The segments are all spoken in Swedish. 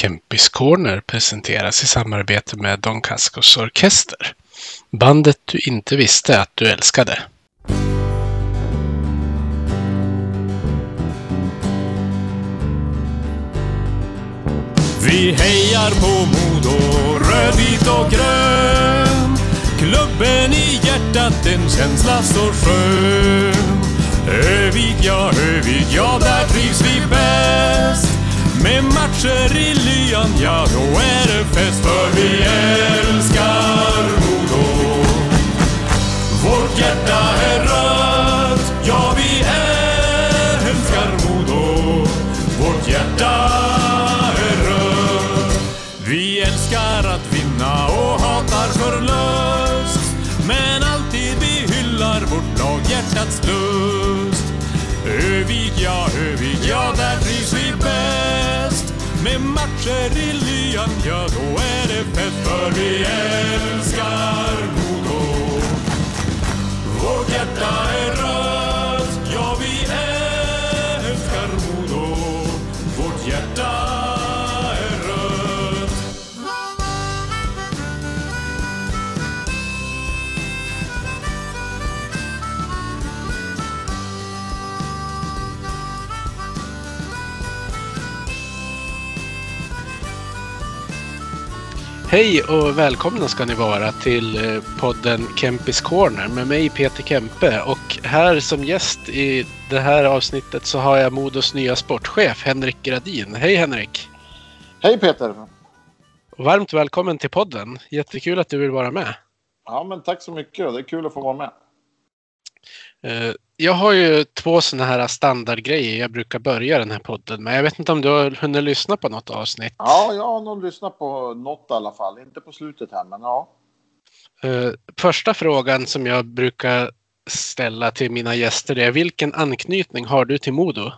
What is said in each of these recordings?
Kempis Corner presenteras i samarbete med Don Cascos Orkester. Bandet du inte visste att du älskade. Vi hejar på Modo, rödvit och grön. Klubben i hjärtat, en känsla så skön. Övik, ja, Övik, ja, där trivs vi bäst. Med matcher i lyan, ja, då är det fest. För vi älskar Modo. Vårt hjärta är rött, ja, vi älskar Modo. Vårt hjärta är rött. Vi älskar att vinna och hatar förlust. Men alltid vi hyllar vårt lag, hjärtats lust. Övig, ja, Övig, ja, med matcher i lyan, ja, då är det fest. För vi älskar Modo. Vårt hjärta är rött, Hej och välkomna ska ni vara till eh, podden Kempis Corner med mig Peter Kempe och här som gäst i det här avsnittet så har jag Modos nya sportchef Henrik Gradin. Hej Henrik! Hej Peter! Varmt välkommen till podden. Jättekul att du vill vara med. Ja, men tack så mycket. Det är kul att få vara med. Eh, Jag har ju två sådana här standardgrejer jag brukar börja den här podden med. Jag vet inte om du har hunnit lyssna på något avsnitt? Ja, jag har nog lyssnat på något i alla fall. Inte på slutet här, men ja. Eh, Första frågan som jag brukar ställa till mina gäster är vilken anknytning har du till Modo?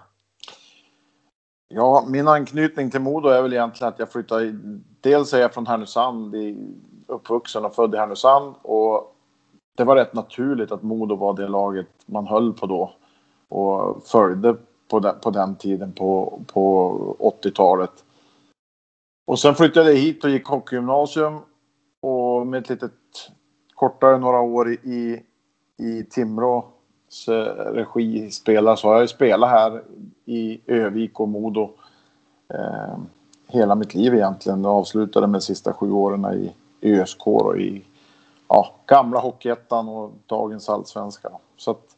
Ja, min anknytning till Modo är väl egentligen att jag flyttade... Dels är jag från Härnösand, i, uppvuxen och född i Härnösand. Och det var rätt naturligt att Modo var det laget man höll på då. Och följde på den, på den tiden på, på 80-talet. Och sen flyttade jag hit och gick hockeygymnasium. Och med ett litet kortare några år i, i Timrås regi spelar så har jag ju spelat här i Övik och Modo eh, hela mitt liv egentligen. Jag avslutade med de sista sju åren i, i ÖSK och i ja, gamla Hockeyettan och dagens allsvenska. Så att,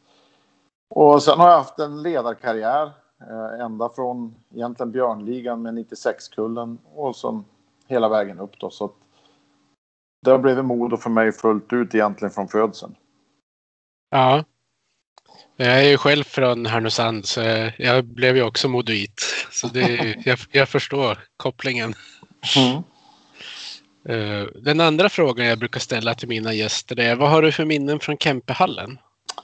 och sen har jag haft en ledarkarriär eh, ända från egentligen Björnligan med 96-kullen och sen hela vägen upp då. Så att det har blivit Modo för mig fullt ut egentligen från födseln. Ja. Jag är ju själv från Härnösand så jag blev ju också modoit. Så det, jag, jag förstår kopplingen. Eh, Eh, den andra frågan jag brukar ställa till mina gäster är vad har du för minnen från Kempehallen?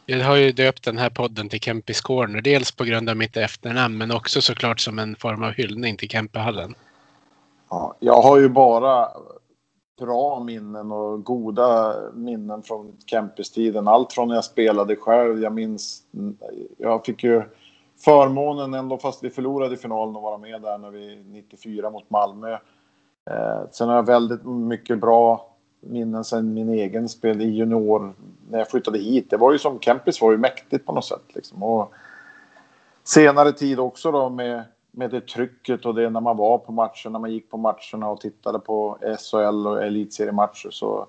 Jag har ju döpt den här podden till Kempis Corner. Dels på grund av mitt efternamn men också såklart som en form av hyllning till Kempehallen. Ja, jag har ju bara bra minnen och goda minnen från Kempistiden. Allt från när jag spelade själv. Jag minns, jag fick ju förmånen ändå fast vi förlorade i finalen att vara med där när vi 94 mot Malmö. Eh, sen har jag väldigt mycket bra minnen sen min egen spel i junior när jag flyttade hit. Det var ju som Kempis var ju mäktigt på något sätt liksom. Och senare tid också då med med det trycket och det när man var på matcherna, när man gick på matcherna och tittade på SHL och elitseriematcher så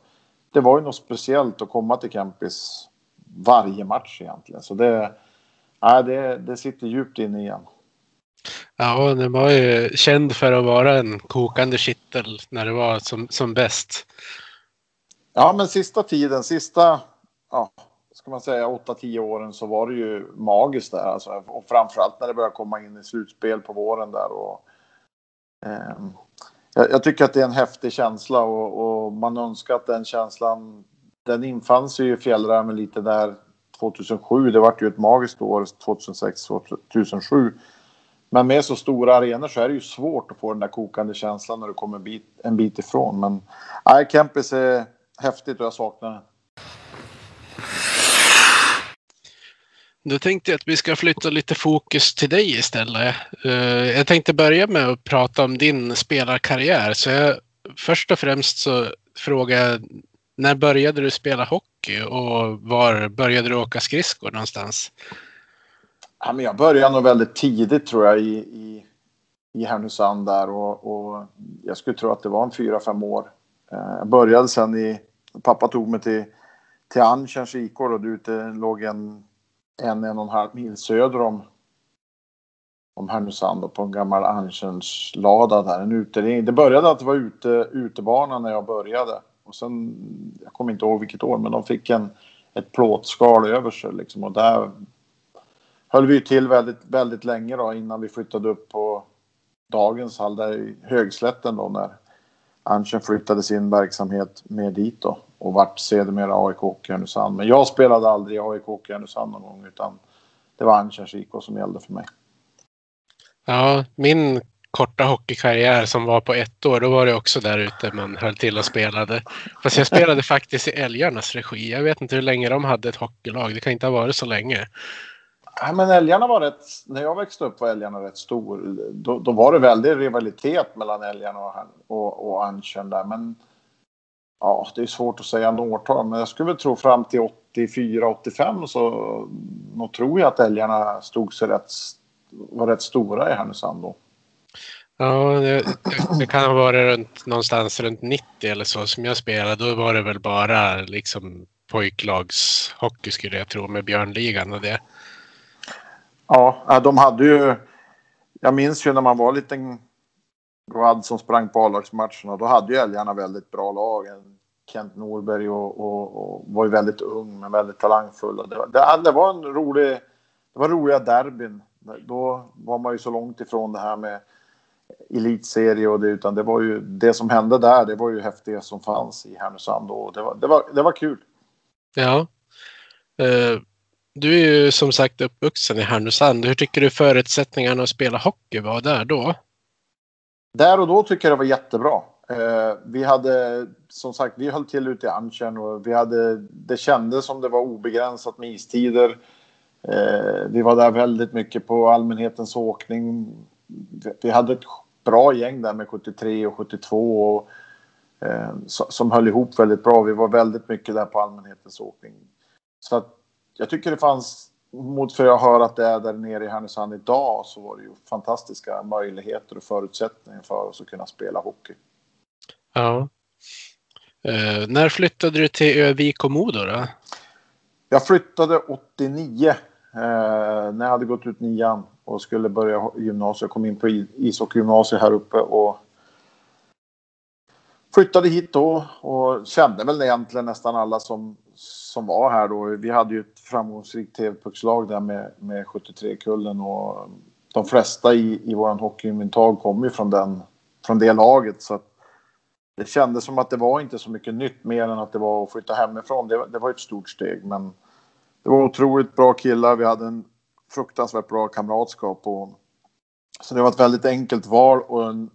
det var ju något speciellt att komma till Kempis varje match egentligen. Så det, nej, det, det sitter djupt inne igen. Ja, den var ju känd för att vara en kokande kittel när det var som, som bäst. Ja, men sista tiden, sista, ja, ska man säga 8-10 åren så var det ju magiskt där alltså. Och framförallt när det började komma in i slutspel på våren där och eh, jag, jag tycker att det är en häftig känsla och, och man önskar att den känslan den infann sig ju i fjällräven lite där 2007. Det var ju ett magiskt år 2006 2007. Men med så stora arenor så är det ju svårt att få den där kokande känslan när du kommer en bit, en bit ifrån. Men nej, Kempis är häftigt och jag saknar det. då tänkte jag att vi ska flytta lite fokus till dig istället. Eh, jag tänkte börja med att prata om din spelarkarriär. Så jag, först och främst så frågar jag, när började du spela hockey och var började du åka skridskor någonstans? Ja, men jag började nog väldigt tidigt tror jag i, i, i Härnösand där och, och jag skulle tro att det var en fyra, fem år. Eh, jag började sen i, pappa tog mig till till Ancherns IK och ute låg en, en, en och en halv mil söder om, om Härnösand och på en gammal Ancherns lada där, en utering. Det började att det var ute, utebana när jag började och sen, jag kommer inte ihåg vilket år, men de fick en, ett plåtskal över sig liksom och där höll vi till väldigt, väldigt länge då innan vi flyttade upp på dagens hall där i Högslätten då när Anchen flyttade sin verksamhet med dit då och vart sedermera AIK och Härnösand. Men jag spelade aldrig i AIK och Härnösand någon gång utan det var Anchens IK som gällde för mig. Ja, min korta hockeykarriär som var på ett år, då var det också där ute man höll till och spelade. Fast jag spelade faktiskt i Älgarnas regi. Jag vet inte hur länge de hade ett hockeylag. Det kan inte ha varit så länge. Nej, men älgarna var rätt, när jag växte upp var älgarna rätt stor. Då, då var det väldigt rivalitet mellan älgarna och, och, och Anchen där. Men ja, det är svårt att säga årtal, men jag skulle väl tro fram till 84, 85 så nog tror jag att älgarna stod sig rätt, var rätt stora i Härnösand då. Ja, det, det, kan ha varit runt, någonstans runt 90 eller så som jag spelade. Då var det väl bara liksom pojklagshockey skulle jag tro med Björnligan och det. Ja, de hade ju... Jag minns ju när man var liten Road som sprang på A-lagsmatcherna. Då hade ju älgarna väldigt bra lag. Kent Norberg och, och, och, var ju väldigt ung men väldigt talangfull. Det, det, det, var en rolig, det var roliga derbyn. Då var man ju så långt ifrån det här med elitserie och det utan det var ju det som hände där. Det var ju häftigt som fanns i Härnösand och det var, det var, det var kul. Ja. Uh, du är ju som sagt uppvuxen i Härnösand. Hur tycker du förutsättningarna att spela hockey var där då? Där och då tycker jag det var jättebra. Eh, vi hade som sagt, vi höll till ute i Anchen och vi hade, det kändes som det var obegränsat med istider. Eh, vi var där väldigt mycket på allmänhetens åkning. Vi hade ett bra gäng där med 73 och 72 och, eh, som höll ihop väldigt bra. Vi var väldigt mycket där på allmänhetens åkning. Så att jag tycker det fanns mot för jag hör att det är där nere i Härnösand idag så var det ju fantastiska möjligheter och förutsättningar för oss att kunna spela hockey. Ja. Uh, när flyttade du till Övik och Modo då? Jag flyttade 89 uh, när jag hade gått ut nian och skulle börja gymnasiet. Jag kom in på ishockeygymnasiet här uppe och flyttade hit då och kände väl egentligen nästan alla som, som var här då. Vi hade ju ett framgångsrikt TV-puckslag där med, med 73-kullen och de flesta i, i våran hockeyinventag kom ju från, den, från det laget. Så det kändes som att det var inte så mycket nytt mer än att det var att flytta hemifrån. Det, det var ett stort steg men det var otroligt bra killar. Vi hade en fruktansvärt bra kamratskap och så det var ett väldigt enkelt val och en,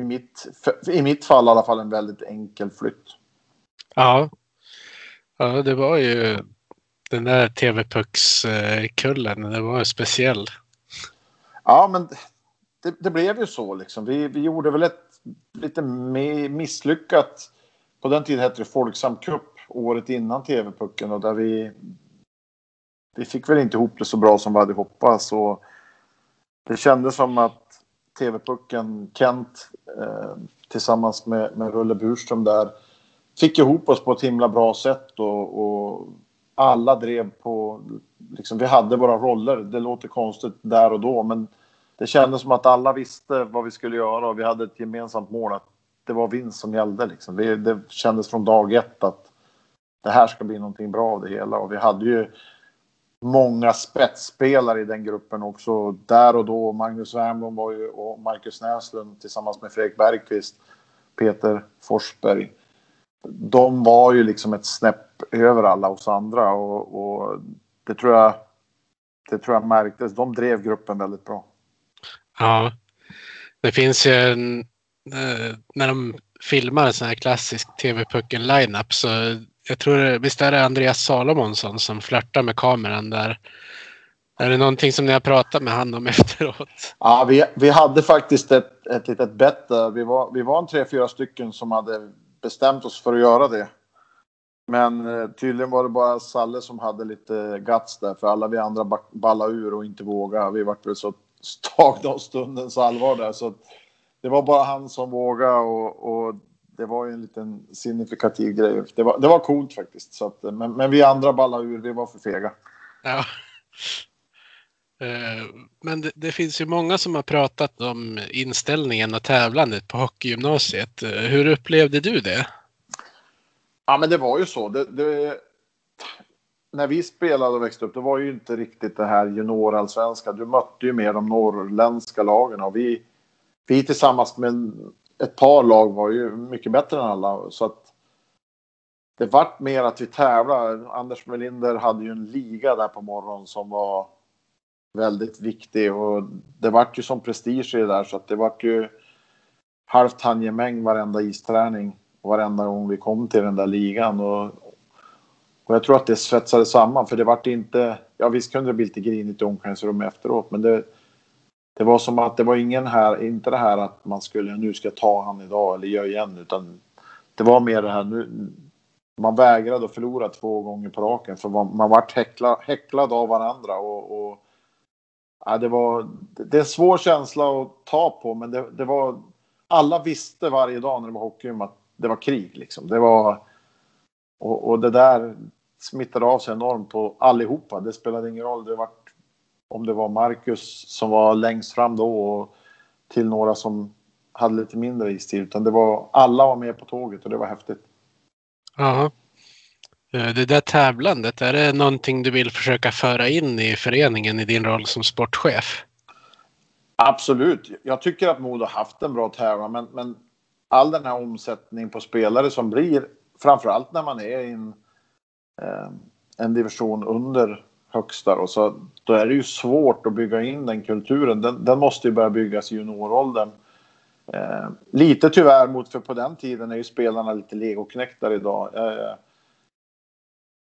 i mitt, i mitt fall i alla fall en väldigt enkel flytt. Ja, ja det var ju den där TV-puckskullen, det var speciell. Ja, men det, det, blev ju så liksom. Vi, vi gjorde väl ett lite misslyckat, på den tiden hette det Folksam Cup, året innan TV-pucken och där vi vi fick väl inte ihop det så bra som vi hade hoppats och det kändes som att TV-pucken, Kent eh, tillsammans med, med Rulle Burström där fick ihop oss på ett himla bra sätt och, och alla drev på, liksom, vi hade våra roller. Det låter konstigt där och då, men det kändes som att alla visste vad vi skulle göra och vi hade ett gemensamt mål att det var vinst som gällde. Liksom. Vi, det kändes från dag ett att det här ska bli någonting bra av det hela och vi hade ju många spetsspelare i den gruppen också där och då. Magnus Wernbloom var ju och Marcus Näslund tillsammans med Fredrik Bergqvist, Peter Forsberg de var ju liksom ett snäpp över alla oss andra och, och, det tror jag det tror jag märktes. De drev gruppen väldigt bra. Ja, det finns ju en, eh, när de filmar en sån här klassisk TV-pucken lineup så jag tror visst är det Andreas Salomonsson som flörtar med kameran där Är det någonting som ni har pratat med han om efteråt? Ja, vi, vi hade faktiskt ett, ett litet bett där. Vi var, vi var en tre, fyra stycken som hade bestämt oss för att göra det. Men eh, tydligen var det bara Salle som hade lite guts där, för alla vi andra ballade ur och inte vågade. Vi vart väl så tagna av stundens allvar där, så det var bara han som vågade och, och det var ju en liten signifikativ grej. Det var, det var coolt faktiskt. Så att, eh, men, men vi andra ballade ur, vi var för fega. Ja. Eh, men det, det, finns ju många som har pratat om inställningen och tävlandet på hockeygymnasiet. Eh, hur upplevde du det? Ja, men det var ju så. Det, det, när vi spelade och växte upp, det var ju inte riktigt det här juniorallsvenska. Du mötte ju mer de norrländska lagen och vi, vi tillsammans med ett par lag var ju mycket bättre än alla. Så att det vart mer att vi tävlade. Anders Melinder hade ju en liga där på morgonen som var väldigt viktig och det vart ju som prestige i det där så att det vart ju halvt handgemäng varenda isträning varenda gång vi kom till den där ligan. Och, och jag tror att det svetsade samman för det vart inte, ja visst kunde det bli lite grinigt i omklädningsrummet efteråt men det, det var som att det var ingen här, inte det här att man skulle, nu ska jag ta han idag eller göra igen utan det var mer det här nu, man vägrade att förlora två gånger på raken för man, man vart häckla, häcklad av varandra och, och ja, det var, det är en svår känsla att ta på men det, det var, alla visste varje dag när det var hockey att det var krig liksom. Det var, och, och det där smittade av sig enormt på allihopa. Det spelade ingen roll. Det var, om det var Marcus som var längst fram då och till några som hade lite mindre istid. Utan det var, alla var med på tåget och det var häftigt. Ja. Eh, det där tävlandet, är det någonting du vill försöka föra in i föreningen i din roll som sportchef? Absolut. Jag tycker att Modo haft en bra tävlan, men, men all den här omsättningen på spelare som blir, framförallt när man är i en, eh, en division under högsta då, så då är det ju svårt att bygga in den kulturen. Den, den måste ju börja byggas i junioråldern. Eh, lite tyvärr mot, för på den tiden är ju spelarna lite legoknäktar idag. Eh,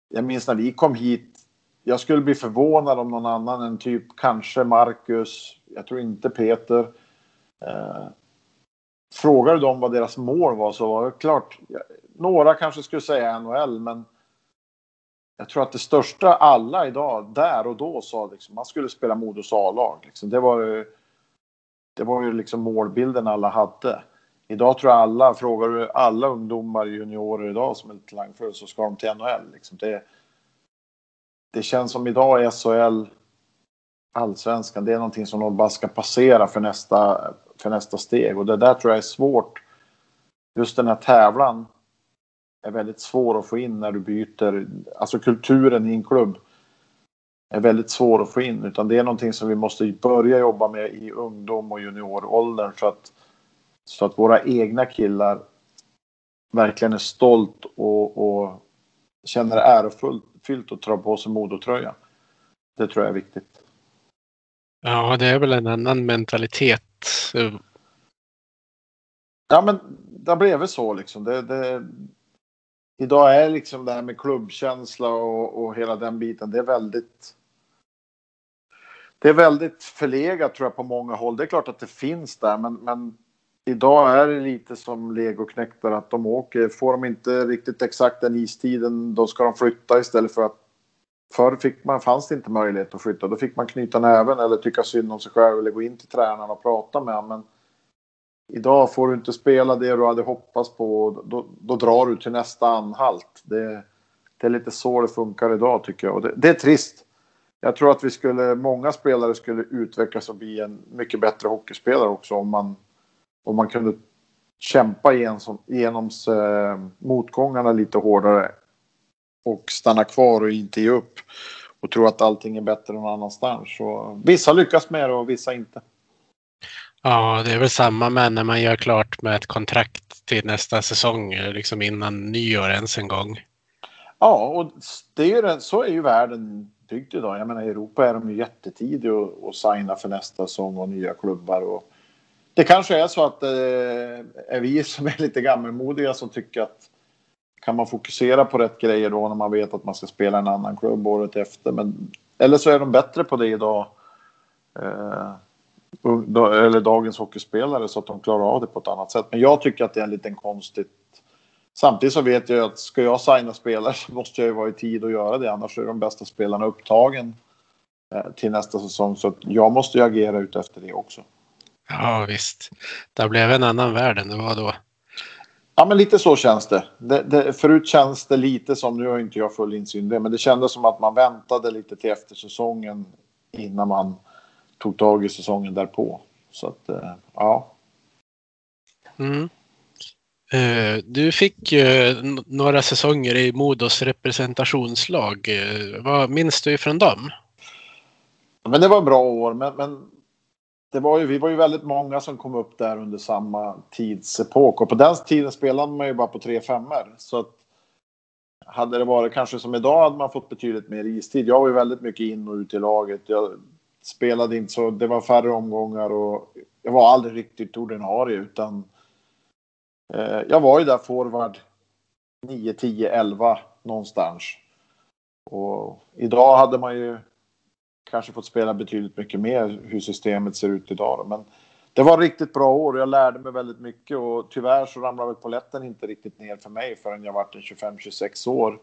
jag minns när vi kom hit. Jag skulle bli förvånad om någon annan än typ kanske Marcus. Jag tror inte Peter. Eh, frågade du dem vad deras mål var så var det klart. Några kanske skulle säga NHL, men jag tror att det största alla idag, där och då, sa liksom man skulle spela Modos A-lag. Liksom. Det var ju, det var ju liksom målbilden alla hade. Idag tror jag alla, frågar du alla ungdomar, juniorer idag som är talangfulla så ska de till NHL. Liksom. Det, det känns som idag är SHL, allsvenskan, det är någonting som de bara ska passera för nästa för nästa steg. Och det där tror jag är svårt. Just den här tävlan är väldigt svår att få in när du byter. Alltså kulturen i en klubb är väldigt svår att få in. Utan det är någonting som vi måste börja jobba med i ungdom och junioråldern. Så att, så att våra egna killar verkligen är stolt och, och känner det ärofyllt att dra på sig Modotröjan. Det tror jag är viktigt. Ja, det är väl en annan mentalitet Ja, men det har blivit så liksom. Det, det, idag är liksom det här med klubbkänsla och, och hela den biten, det är väldigt det är väldigt förlegat tror jag på många håll. Det är klart att det finns där, men, men idag är det lite som legoknektar att de åker. Får de inte riktigt exakt den istiden, då ska de flytta istället för att Förr fick man, fanns det inte möjlighet att flytta. Då fick man knyta näven eller tycka synd om sig själv eller gå in till tränaren och prata med honom. Men idag får du inte spela det du hade hoppats på. Då, då drar du till nästa anhalt. Det, det, är lite så det funkar idag tycker jag. Och det, det, är trist. Jag tror att vi skulle, många spelare skulle utvecklas och bli en mycket bättre hockeyspelare också om man, om man kunde kämpa igenom, eh, motgångarna lite hårdare och stanna kvar och inte ge upp och tro att allting är bättre någon annanstans. Så vissa lyckas med det och vissa inte. Ja, det är väl samma med när man gör klart med ett kontrakt till nästa säsong, liksom innan nyår ens en gång. Ja, och det är ju, så är ju världen byggd idag. Jag menar i Europa är de ju jättetidiga att signa för nästa säsong och nya klubbar. Och det kanske är så att det eh, är vi som är lite gammalmodiga som tycker att kan man fokusera på rätt grejer då när man vet att man ska spela en annan klubb året efter. Men eller så är de bättre på det idag. Eh, eller dagens hockeyspelare så att de klarar av det på ett annat sätt. Men jag tycker att det är en liten konstigt. Samtidigt så vet jag att ska jag signa spelare så måste jag ju vara i tid att göra det. Annars är de bästa spelarna upptagen eh, till nästa säsong. Så jag måste ju agera ut efter det också. Ja visst. Det blev en annan värld än det var då. Ja, men lite så känns det. det, det förut känns det lite som, nu har inte jag full insyn det, men det kändes som att man väntade lite till efter säsongen innan man tog tag i säsongen därpå. Så att, eh, ja. Mm. Uh, du fick uh, några säsonger i Modos representationslag. Vad minns du ifrån dem? Men det var bra år, men, men det var ju, vi var ju väldigt många som kom upp där under samma tidsepok och på den tiden spelade man ju bara på tre femmor. Så att hade det varit kanske som idag hade man fått betydligt mer istid. Jag var ju väldigt mycket in och ut i laget. Jag spelade inte så, det var färre omgångar och jag var aldrig riktigt ordinarie utan eh, jag var ju där forward 9, 10, 11 någonstans. Och idag hade man ju kanske fått spela betydligt mycket mer hur systemet ser ut idag. Men det var riktigt bra år och jag lärde mig väldigt mycket och tyvärr så ramlade väl poletten inte riktigt ner för mig förrän jag var 25-26 år.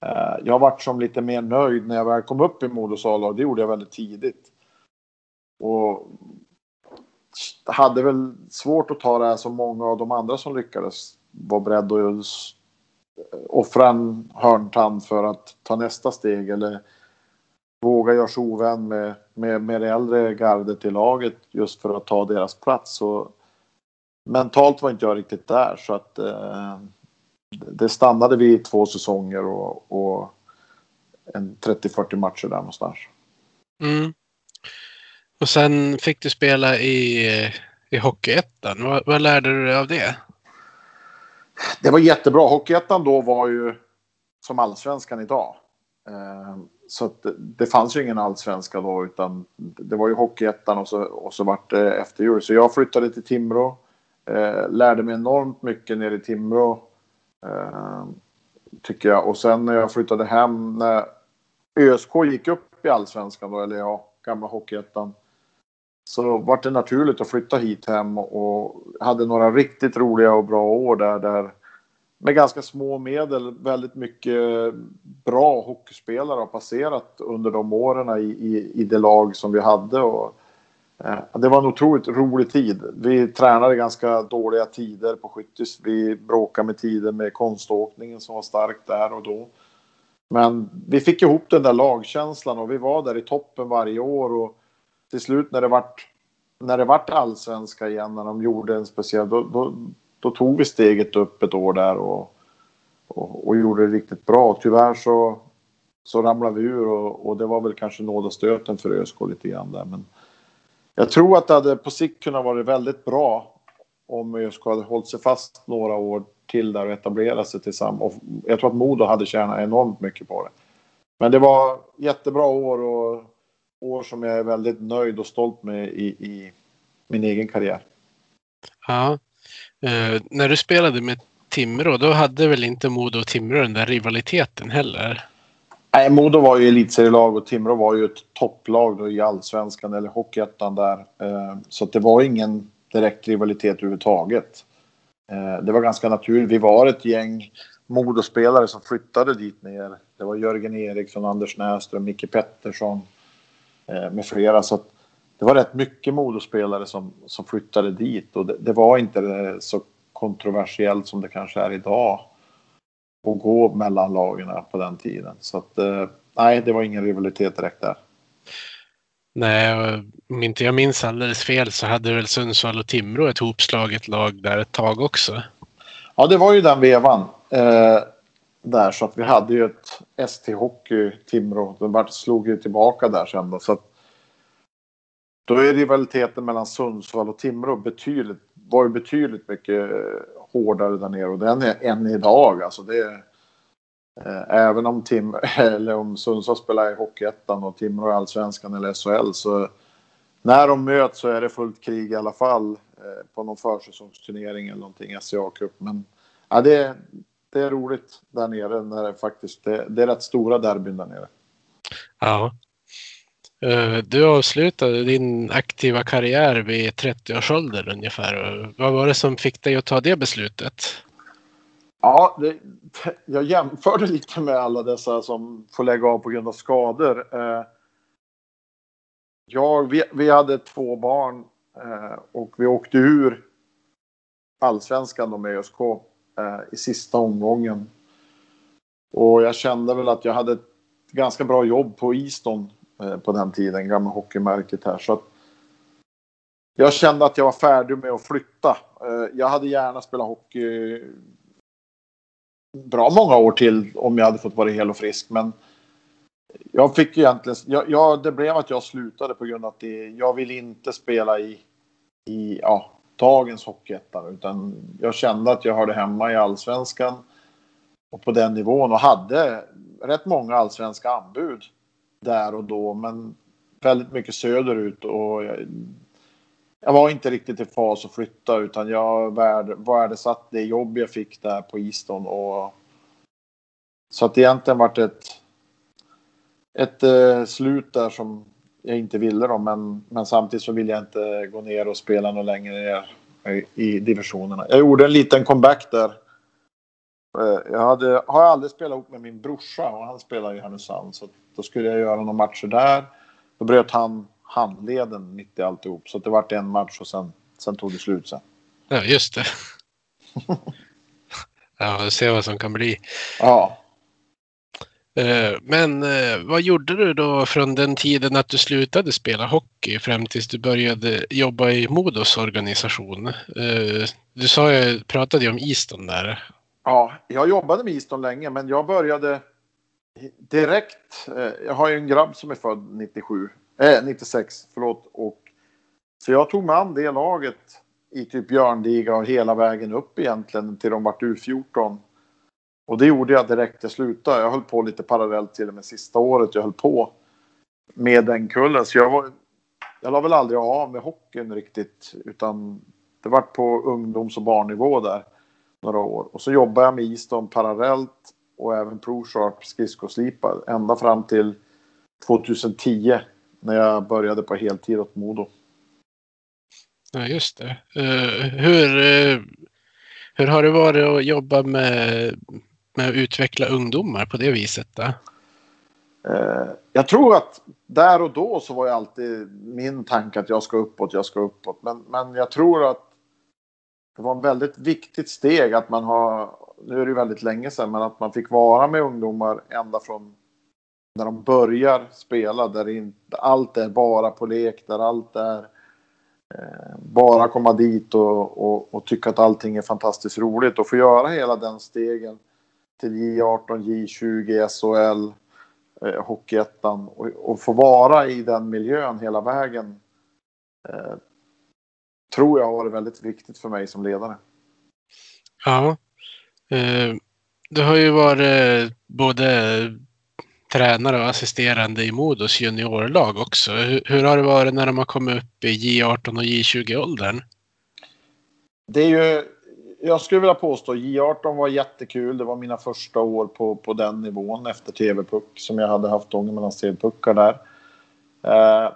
Eh, jag varit som lite mer nöjd när jag väl kom upp i Modos och det gjorde jag väldigt tidigt. Och hade väl svårt att ta det här som många av de andra som lyckades var beredd att offra en hörntand för att ta nästa steg eller våga göra sig ovän med, med, med det äldre gardet i laget just för att ta deras plats. Så mentalt var inte jag riktigt där så att eh, det stannade vid två säsonger och, och en 30-40 matcher där någonstans. Mm. Och sen fick du spela i, i Hockeyettan. Vad, vad lärde du dig av det? Det var jättebra. Hockeyettan då var ju som allsvenskan idag. Så att det fanns ju ingen allsvenska då utan det var ju Hockeyettan och så, och så vart det efter jul. Så jag flyttade till Timrå. Eh, lärde mig enormt mycket nere i Timrå. Eh, tycker jag. Och sen när jag flyttade hem när ÖSK gick upp i allsvenskan då, eller ja, gamla Hockeyettan. Så vart det naturligt att flytta hit hem och hade några riktigt roliga och bra år där. där med ganska små medel väldigt mycket bra hockeyspelare har passerat under de åren i, i, i det lag som vi hade. Och, eh, det var en otroligt rolig tid. Vi tränade ganska dåliga tider på skyttis. Vi bråkade med tider med konståkningen som var stark där och då. Men vi fick ihop den där lagkänslan och vi var där i toppen varje år och till slut när det vart när det vart allsvenska igen när de gjorde en speciell då, då, då tog vi steget upp ett år där och, och, och gjorde det riktigt bra. Tyvärr så, så ramlade vi ur och, och det var väl kanske nådastöten för ÖSK lite grann där. Men jag tror att det hade på sikt kunnat vara väldigt bra om ÖSK hade hållit sig fast några år till där och etablerat sig tillsammans. Och jag tror att Modo hade tjänat enormt mycket på det. Men det var jättebra år och år som jag är väldigt nöjd och stolt med i, i min egen karriär. Ja, Eh, när du spelade med Timrå, då hade väl inte Modo och Timrå den där rivaliteten heller? Nej, Modo var ju elitserielag och Timrå var ju ett topplag då i allsvenskan eller hockeyettan där. Eh, så det var ingen direkt rivalitet överhuvudtaget. Eh, det var ganska naturligt. Vi var ett gäng Modospelare som flyttade dit ner. Det var Jörgen Eriksson, Anders Näsström, Micke Pettersson eh, med flera. Så att det var rätt mycket modospelare som, som flyttade dit och det, det, var inte så kontroversiellt som det kanske är idag att gå mellan lagen på den tiden. Så att, eh, nej, det var ingen rivalitet direkt där. Nej, om inte jag minns alldeles fel så hade väl Sundsvall och Timrå ett hopslaget lag där ett tag också. Ja, det var ju den vevan. Eh, där så att vi hade ju ett ST-hockey Timrå. De slog ju tillbaka där sen då. Så att då är rivaliteten mellan Sundsvall och Timrå betydligt, var ju betydligt mycket eh, hårdare där nere och den är än idag. Alltså det, eh, även om, Tim, eller om Sundsvall spelar i Hockeyettan och Timrå i Allsvenskan eller SHL så när de möts så är det fullt krig i alla fall eh, på någon försäsongsturnering eller någonting, SCA-cup. Men ja, det, det är roligt där nere när det faktiskt det, det är rätt stora derbyn där nere. Ja, Eh, du avslutade din aktiva karriär vid 30-årsåldern ungefär. Vad var det som fick dig att ta det beslutet? Ja, det, jag jämförde lite med alla dessa som får lägga av på grund av skador. Eh, jag, vi, vi hade två barn eh, och vi åkte ur allsvenskan med ÖSK i sista omgången. Och jag kände väl att jag hade ett ganska bra jobb på Easton Eh, på den tiden, gamla hockeymärket här. Så att jag kände att jag var färdig med att flytta. Eh, jag hade gärna spelat hockey bra många år till om jag hade fått vara hel och frisk. Men jag fick egentligen, jag, jag, det blev att jag slutade på grund av att det, jag vill inte spela i, i ja, dagens Hockeyettan. Utan jag kände att jag hörde hemma i allsvenskan och på den nivån och hade rätt många allsvenska anbud där och då, men väldigt mycket söderut och jag, jag var inte riktigt i fas att flytta utan jag värdesatte det jobb jag fick där på Easton och så att egentligen vart det ett, ett eh, slut där som jag inte ville då, men, men samtidigt så vill jag inte gå ner och spela något längre ner i, i divisionerna. Jag gjorde en liten comeback där. Eh, jag hade, har aldrig spelat ihop med min brorsa och han spelar i Härnösand så då skulle jag göra några matcher där. Då bröt han handleden mitt i alltihop. Så det vart en match och sen, sen tog det slut sen. Ja, just det. ja, vi ser vad som kan bli. Ja. Eh, men eh, vad gjorde du då från den tiden att du slutade spela hockey fram tills du började jobba i Modos organisation? Eh, du sa ju, pratade ju om Easton där. Ja, jag jobbade med Easton länge, men jag började direkt. Eh, jag har ju en grabb som är född 97, eh, 96, förlåt. Och, så jag tog mig an det laget i typ Björnliga och hela vägen upp egentligen till de vart U14. Och det gjorde jag direkt jag slutade. Jag höll på lite parallellt till och med sista året jag höll på med den kullen. Så jag var, jag la väl aldrig av med hockeyn riktigt utan det vart på ungdoms och barnnivå där några år. Och så jobbade jag med Easton parallellt och även ProSharp skridskoslipar ända fram till 2010 när jag började på heltid åt Modo. Ja, just det. Uh, hur, uh, hur har det varit att jobba med, med att utveckla ungdomar på det viset? Då? Uh, jag tror att där och då så var ju alltid min tanke att jag ska uppåt, jag ska uppåt. Men, men jag tror att det var ett väldigt viktigt steg att man har nu är det väldigt länge sedan, men att man fick vara med ungdomar ända från när de börjar spela, där inte allt är bara på lek, där allt är eh, bara komma dit och, och, och, tycka att allting är fantastiskt roligt och få göra hela den stegen till J18, J20, SHL, eh, Hockeyettan och, och få vara i den miljön hela vägen eh, tror jag har varit väldigt viktigt för mig som ledare. Ja, Eh, du har ju varit både tränare och assisterande i Modos juniorlag också. Hur, har det varit när de har kommit upp i J18 och J20-åldern? Det är ju, jag skulle vilja påstå, J18 var jättekul. Det var mina första år på, på den nivån efter TV-puck som jag hade haft Ångermanlands TV-puckar där. Eh,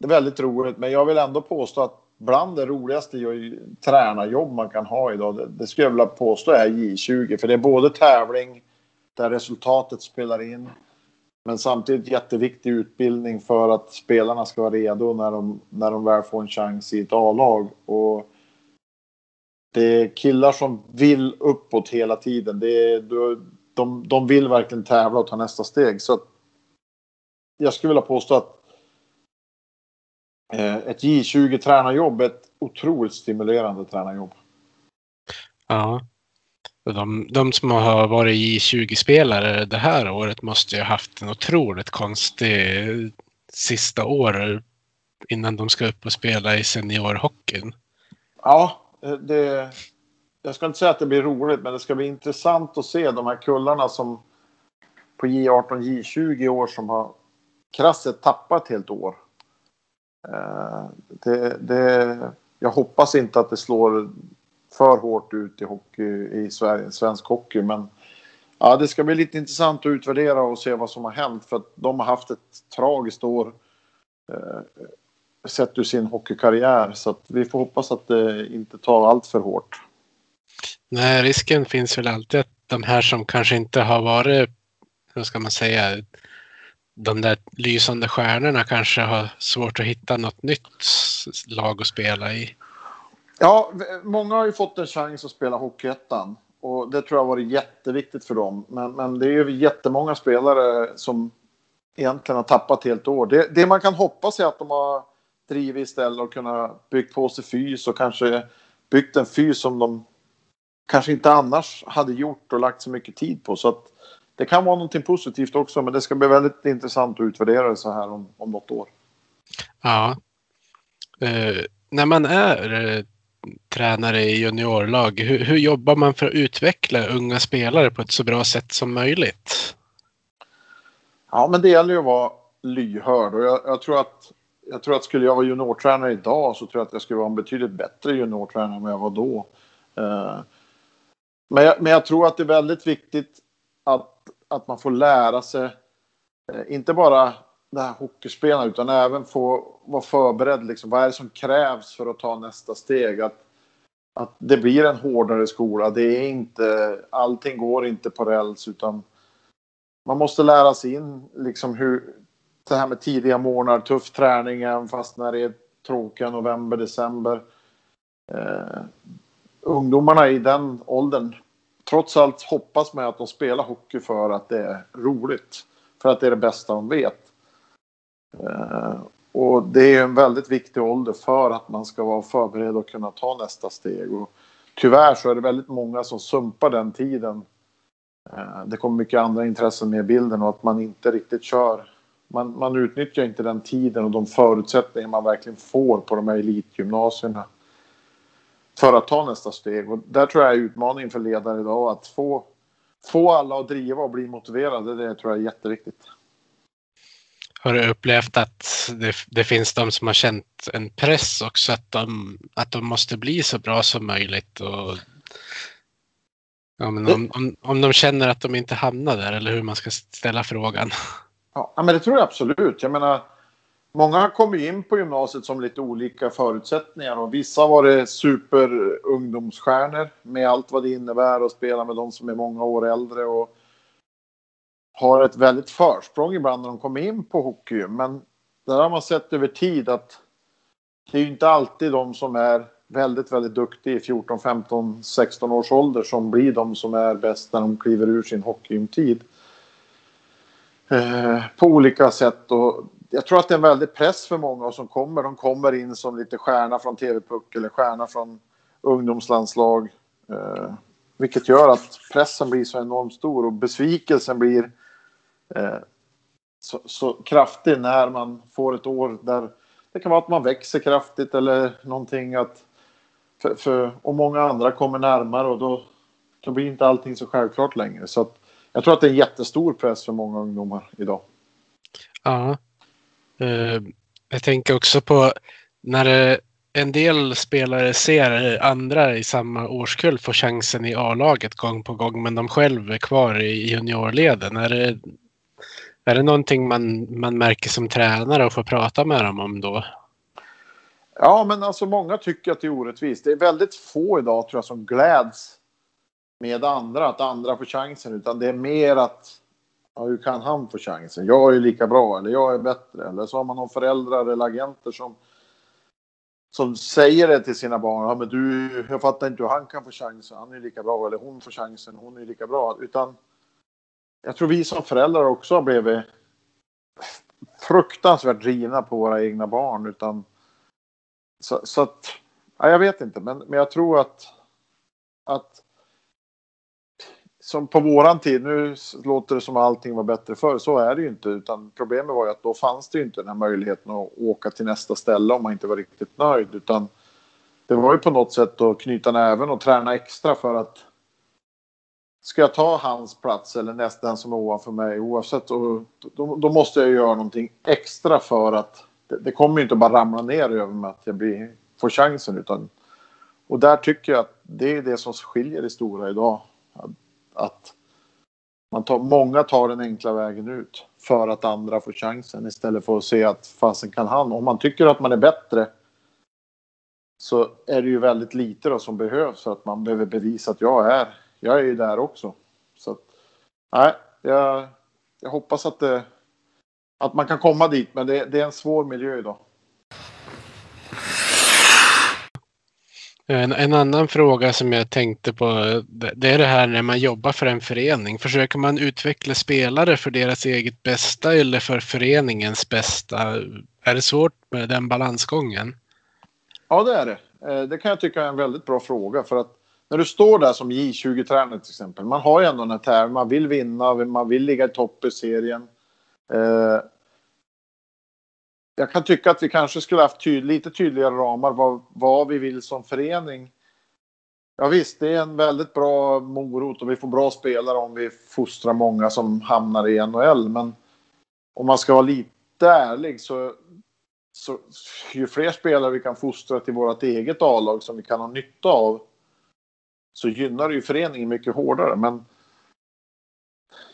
det är väldigt roligt, men jag vill ändå påstå att bland det roligaste tränarjobb man kan ha idag. Det, det skulle jag vilja påstå är J20. För det är både tävling där resultatet spelar in. Men samtidigt jätteviktig utbildning för att spelarna ska vara redo när de, när de väl får en chans i ett A-lag. Och det är killar som vill uppåt hela tiden. Det är, de, de vill verkligen tävla och ta nästa steg. Så jag skulle vilja påstå att ett J20 tränarjobb är ett otroligt stimulerande tränarjobb. Ja. De, de som har varit J20-spelare det här året måste ju ha haft en otroligt konstig sista år innan de ska upp och spela i seniorhockeyn. Ja, eh, det, jag ska inte säga att det blir roligt, men det ska bli intressant att se de här kullarna som på J18, J20 i år som har krasset tappat ett helt år. Eh, det, det, jag hoppas inte att det slår för hårt ut i, hockey, i Sverige, svensk hockey, men Ja, det ska bli lite intressant att utvärdera och se vad som har hänt för att de har haft ett tragiskt år eh, sett ur sin hockeykarriär så att vi får hoppas att det inte tar allt för hårt. Nej, risken finns väl alltid att de här som kanske inte har varit, hur ska man säga, de där lysande stjärnorna kanske har svårt att hitta något nytt lag att spela i. Ja, många har ju fått en chans att spela Hockeyettan och det tror jag har varit jätteviktigt för dem. Men, men det är ju jättemånga spelare som egentligen har tappat helt år. Det, det man kan hoppas är att de har drivit istället och kunnat byggt på sig fys och kanske byggt en fys som de kanske inte annars hade gjort och lagt så mycket tid på. Så att det kan vara någonting positivt också, men det ska bli väldigt intressant att utvärdera det så här om, om något år. Ja. Uh, när man är uh, tränare i juniorlag, hur, hur, jobbar man för att utveckla unga spelare på ett så bra sätt som möjligt? Ja, men det gäller ju att vara lyhörd och jag, jag tror att jag tror att skulle jag vara juniortränare idag så tror jag att jag skulle vara en betydligt bättre juniortränare än vad jag var då. Uh, men jag, men jag tror att det är väldigt viktigt att, att man får lära sig, eh, inte bara det här hockeyspelarna utan även få vara förberedd. Liksom, vad är det som krävs för att ta nästa steg? Att, att det blir en hårdare skola. Det är inte, allting går inte på räls utan man måste lära sig in liksom hur det här med tidiga morgnar, tuff träning även fast när det är tråkiga november, december. Eh, ungdomarna i den åldern trots allt hoppas man att de spelar hockey för att det är roligt. För att det är det bästa de vet. Eh, och det är en väldigt viktig ålder för att man ska vara förberedd och kunna ta nästa steg. Och tyvärr så är det väldigt många som sumpar den tiden. Eh, det kommer mycket andra intressen med i bilden och att man inte riktigt kör. Man, man utnyttjar inte den tiden och de förutsättningar man verkligen får på de här elitgymnasierna för att ta nästa steg. Och där tror jag är utmaningen för ledare idag att få, få alla att driva och bli motiverade. Det tror jag är jätteviktigt. Har du upplevt att det, det, finns de som har känt en press också att de, att de måste bli så bra som möjligt? Och, ja, men om, om, om de känner att de inte hamnar där eller hur man ska ställa frågan? Ja, men det tror jag absolut. Jag menar, Många kom in på gymnasiet som lite olika förutsättningar och vissa har varit superungdomsstjärnor med allt vad det innebär att spela med de som är många år äldre och har ett väldigt försprång ibland när de kommer in på hockey. Men där har man sett över tid att det är inte alltid de som är väldigt, väldigt duktiga i 14, 15, 16 års ålder som blir de som är bäst när de kliver ur sin hockeygymtid. Eh, på olika sätt och jag tror att det är en väldig press för många som kommer. De kommer in som lite stjärna från TV-puck eller stjärna från ungdomslandslag. Eh, vilket gör att pressen blir så enormt stor och besvikelsen blir eh, så, så, kraftig när man får ett år där det kan vara att man växer kraftigt eller någonting att för, för, och många andra kommer närmare och då, då blir inte allting så självklart längre. Så att, jag tror att det är en jättestor press för många ungdomar idag. Ja, Eh, jag tänker också på när eh, en del spelare ser andra i samma årskull få chansen i A-laget gång på gång men de själv är kvar i juniorleden. Är det, är det någonting man, man märker som tränare och får prata med dem om då? Ja, men alltså många tycker att det är orättvist. Det är väldigt få idag tror jag som gläds med andra, att andra får chansen, utan det är mer att ja, hur kan han få chansen? Jag är lika bra eller jag är bättre. Eller så har man någon föräldrar eller agenter som, som säger det till sina barn. Ja, men du, jag fattar inte hur han kan få chansen. Han är lika bra. Eller hon får chansen. Hon är lika bra. Utan jag tror vi som föräldrar också har blivit fruktansvärt drivna på våra egna barn. Utan, så, så att, ja, jag vet inte, men, men jag tror att, att som på våran tid, nu låter det som att allting var bättre förr, så är det ju inte. Utan problemet var ju att då fanns det ju inte den här möjligheten att åka till nästa ställe om man inte var riktigt nöjd. Utan det var ju på något sätt att knyta näven och träna extra för att ska jag ta hans plats eller nästan som är ovanför mig oavsett, och, då, då, måste jag göra någonting extra för att det, det kommer ju inte bara ramla ner över mig att jag blir, får chansen. Utan, och där tycker jag att det är det som skiljer det stora idag att man tar, många tar den enkla vägen ut för att andra får chansen istället för att se att fasen kan han. Om man tycker att man är bättre så är det ju väldigt lite då som behövs för att man behöver bevisa att jag är. Jag är ju där också. Så att, nej, jag, jag hoppas att, det, att man kan komma dit, men det, det är en svår miljö idag. En, en, annan fråga som jag tänkte på, det är det här när man jobbar för en förening. Försöker man utveckla spelare för deras eget bästa eller för föreningens bästa? Är det svårt med den balansgången? Ja, det är det. Eh, det kan jag tycka är en väldigt bra fråga. För att när du står där som J20-tränare till exempel. Man har ju ändå den här tävlingen. Man vill vinna, man vill ligga i topp i serien. Eh, jag kan tycka att vi kanske skulle haft tyd lite tydligare ramar vad, vad vi vill som förening. Ja visst, det är en väldigt bra morot och vi får bra spelare om vi fostrar många som hamnar i NHL. Men om man ska vara lite ärlig så, så ju fler spelare vi kan fostra till vårt eget A-lag som vi kan ha nytta av så gynnar det ju föreningen mycket hårdare. Men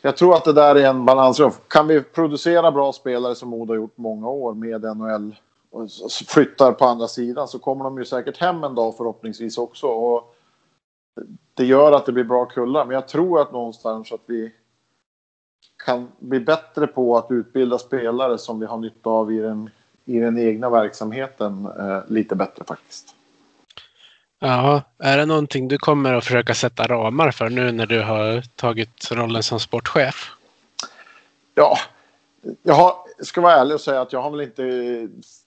jag tror att det där är en balans. Kan vi producera bra spelare som Modo har gjort många år med NHL och flyttar på andra sidan så kommer de ju säkert hem en dag förhoppningsvis också. Och det gör att det blir bra kullar. Men jag tror att någonstans att vi kan bli bättre på att utbilda spelare som vi har nytta av i den, i den egna verksamheten eh, lite bättre faktiskt. Ja, är det någonting du kommer att försöka sätta ramar för nu när du har tagit rollen som sportchef? Ja, jag har, ska vara ärlig och säga att jag har väl inte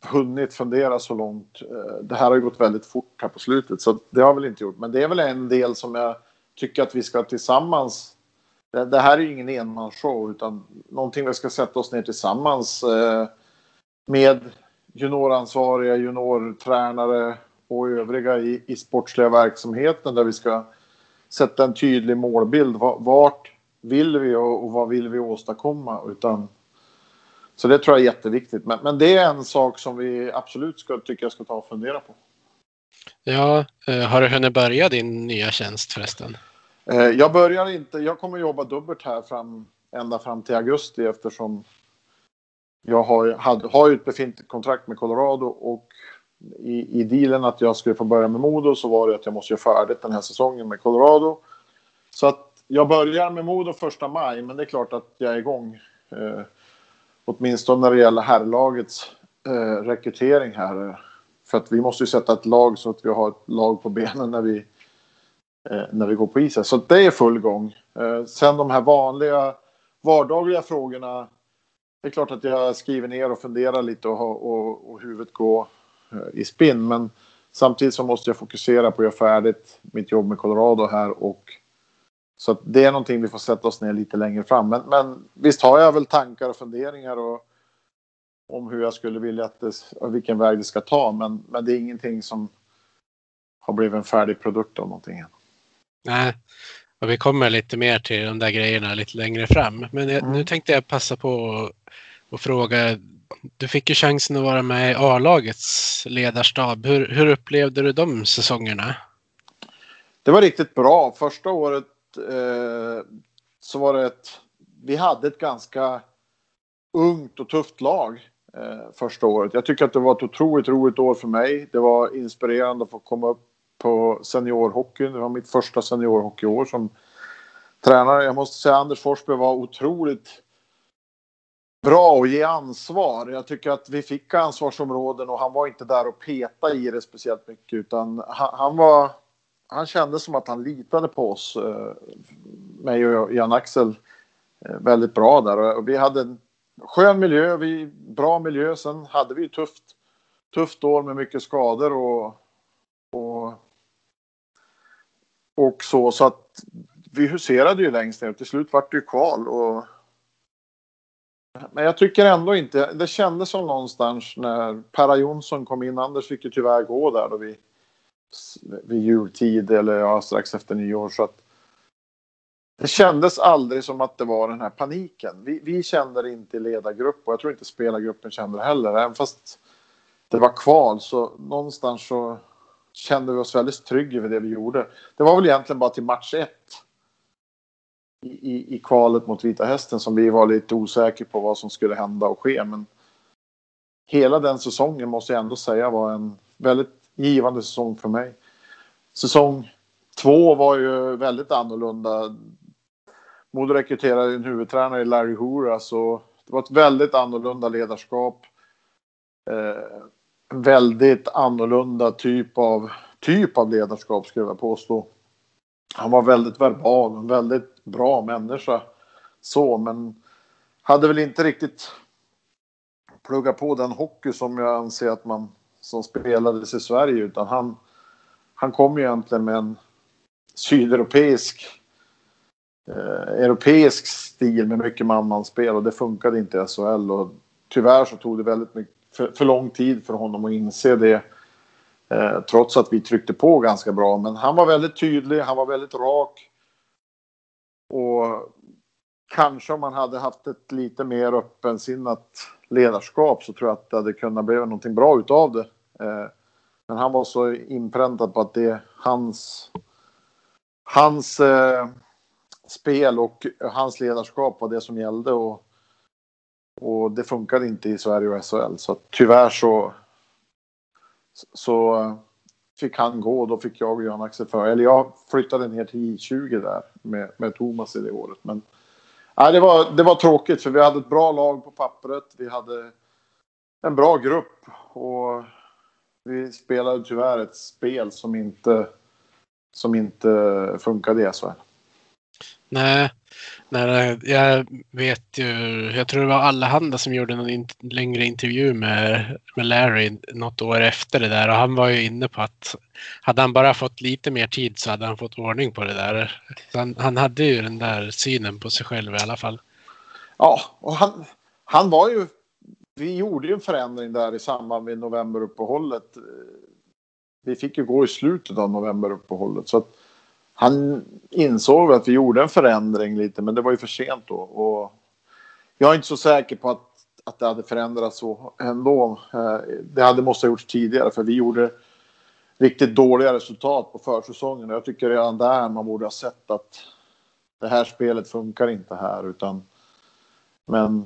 hunnit fundera så långt. Eh, det här har ju gått väldigt fort här på slutet så det har jag väl inte gjort. Men det är väl en del som jag tycker att vi ska tillsammans. Det, det här är ju ingen enmansshow utan någonting vi ska sätta oss ner tillsammans eh, med junioransvariga, juniortränare, och övriga i, i sportsliga verksamheten där vi ska sätta en tydlig målbild. Vart vill vi och, och vad vill vi åstadkomma? Utan, så det tror jag är jätteviktigt. Men, men det är en sak som vi absolut ska, tycker jag ska ta och fundera på. Ja, eh, har du hunnit börja din nya tjänst förresten? Eh, jag börjar inte. Jag kommer jobba dubbelt här fram, ända fram till augusti eftersom jag har, hade, har ett befintligt kontrakt med Colorado och i, i dealen att jag skulle få börja med Modo så var det att jag måste göra färdigt den här säsongen med Colorado. Så att jag börjar med Modo första maj, men det är klart att jag är igång. Eh, åtminstone när det gäller herrlagets eh, rekrytering här. För att vi måste ju sätta ett lag så att vi har ett lag på benen när vi, eh, när vi går på isen. Så det är full gång. Eh, sen de här vanliga vardagliga frågorna. Det är klart att jag skriver ner och funderar lite och, och, och huvudet går i spinn. Men samtidigt så måste jag fokusera på att göra färdigt mitt jobb med Colorado här och så att det är någonting vi får sätta oss ner lite längre fram. Men, men visst har jag väl tankar och funderingar och, om hur jag skulle vilja att det, vilken väg det ska ta. Men, men det är ingenting som har blivit en färdig produkt av någonting än. Nej, och vi kommer lite mer till de där grejerna lite längre fram. Men jag, mm. nu tänkte jag passa på att fråga du fick ju chansen att vara med i A-lagets ledarstab. Hur, hur upplevde du de säsongerna? Det var riktigt bra. Första året eh, så var det ett... Vi hade ett ganska ungt och tufft lag eh, första året. Jag tycker att det var ett otroligt roligt år för mig. Det var inspirerande att få komma upp på seniorhockeyn. Det var mitt första seniorhockeyår som tränare. Jag måste säga att Anders Forsberg var otroligt bra att ge ansvar. Jag tycker att vi fick ansvarsområden och han var inte där och peta i det speciellt mycket utan han, han var han kände som att han litade på oss, eh, mig och Jan-Axel, eh, väldigt bra där. Och vi hade en skön miljö, vi, bra miljö. Sen hade vi tufft, tufft år med mycket skador och, och, och så. Så att vi huserade ju längst ner. och Till slut vart det ju kval. Och men jag tycker ändå inte, det kändes som någonstans när Perra Jonsson kom in, Anders fick ju tyvärr gå där då vid, vid jultid eller ja, strax efter nyår. Så att det kändes aldrig som att det var den här paniken. Vi, vi kände det inte i ledargrupp och jag tror inte spelargruppen kände det heller. Även fast det var kval så någonstans så kände vi oss väldigt trygga över det vi gjorde. Det var väl egentligen bara till match ett i, i kvalet mot Vita Hästen som vi var lite osäkra på vad som skulle hända och ske. Men hela den säsongen måste jag ändå säga var en väldigt givande säsong för mig. Säsong två var ju väldigt annorlunda. Modo rekryterade en huvudtränare i Larry Hura så det var ett väldigt annorlunda ledarskap. Eh, väldigt annorlunda typ av, typ av ledarskap skulle jag påstå. Han var väldigt verbal, en väldigt bra människa. Så, men hade väl inte riktigt pluggat på den hockey som jag anser att man som spelades i Sverige utan han, han kom ju egentligen med en sydeuropeisk eh, europeisk stil med mycket man-man-spel och det funkade inte i SHL och tyvärr så tog det väldigt mycket för, för lång tid för honom att inse det. Eh, trots att vi tryckte på ganska bra. Men han var väldigt tydlig, han var väldigt rak. Och kanske om man hade haft ett lite mer öppensinnat ledarskap så tror jag att det hade kunnat bli någonting bra utav det. Eh, men han var så inpräntad på att det är hans, hans eh, spel och hans ledarskap var det som gällde. Och, och det funkade inte i Sverige och SHL. Så tyvärr så, så fick han gå och då fick jag och Jan-Axel för. Eller jag flyttade ner till I20 där med, med Thomas i det året. Men nej, det, var, det var tråkigt för vi hade ett bra lag på pappret. Vi hade en bra grupp och vi spelade tyvärr ett spel som inte, som inte funkade i SHL. Nej, nej, jag vet ju, jag tror det var Allehanda som gjorde någon in, längre intervju med, med Larry något år efter det där och han var ju inne på att hade han bara fått lite mer tid så hade han fått ordning på det där. Han, han, hade ju den där synen på sig själv i alla fall. Ja, och han, han var ju, vi gjorde ju en förändring där i samband med novemberuppehållet. Vi fick ju gå i slutet av novemberuppehållet så att han insåg att vi gjorde en förändring lite, men det var ju för sent då. Och jag är inte så säker på att, att det hade förändrats så ändå. Eh, det hade måste ha gjorts tidigare, för vi gjorde riktigt dåliga resultat på försäsongen. Jag tycker redan där man borde ha sett att det här spelet funkar inte här, utan men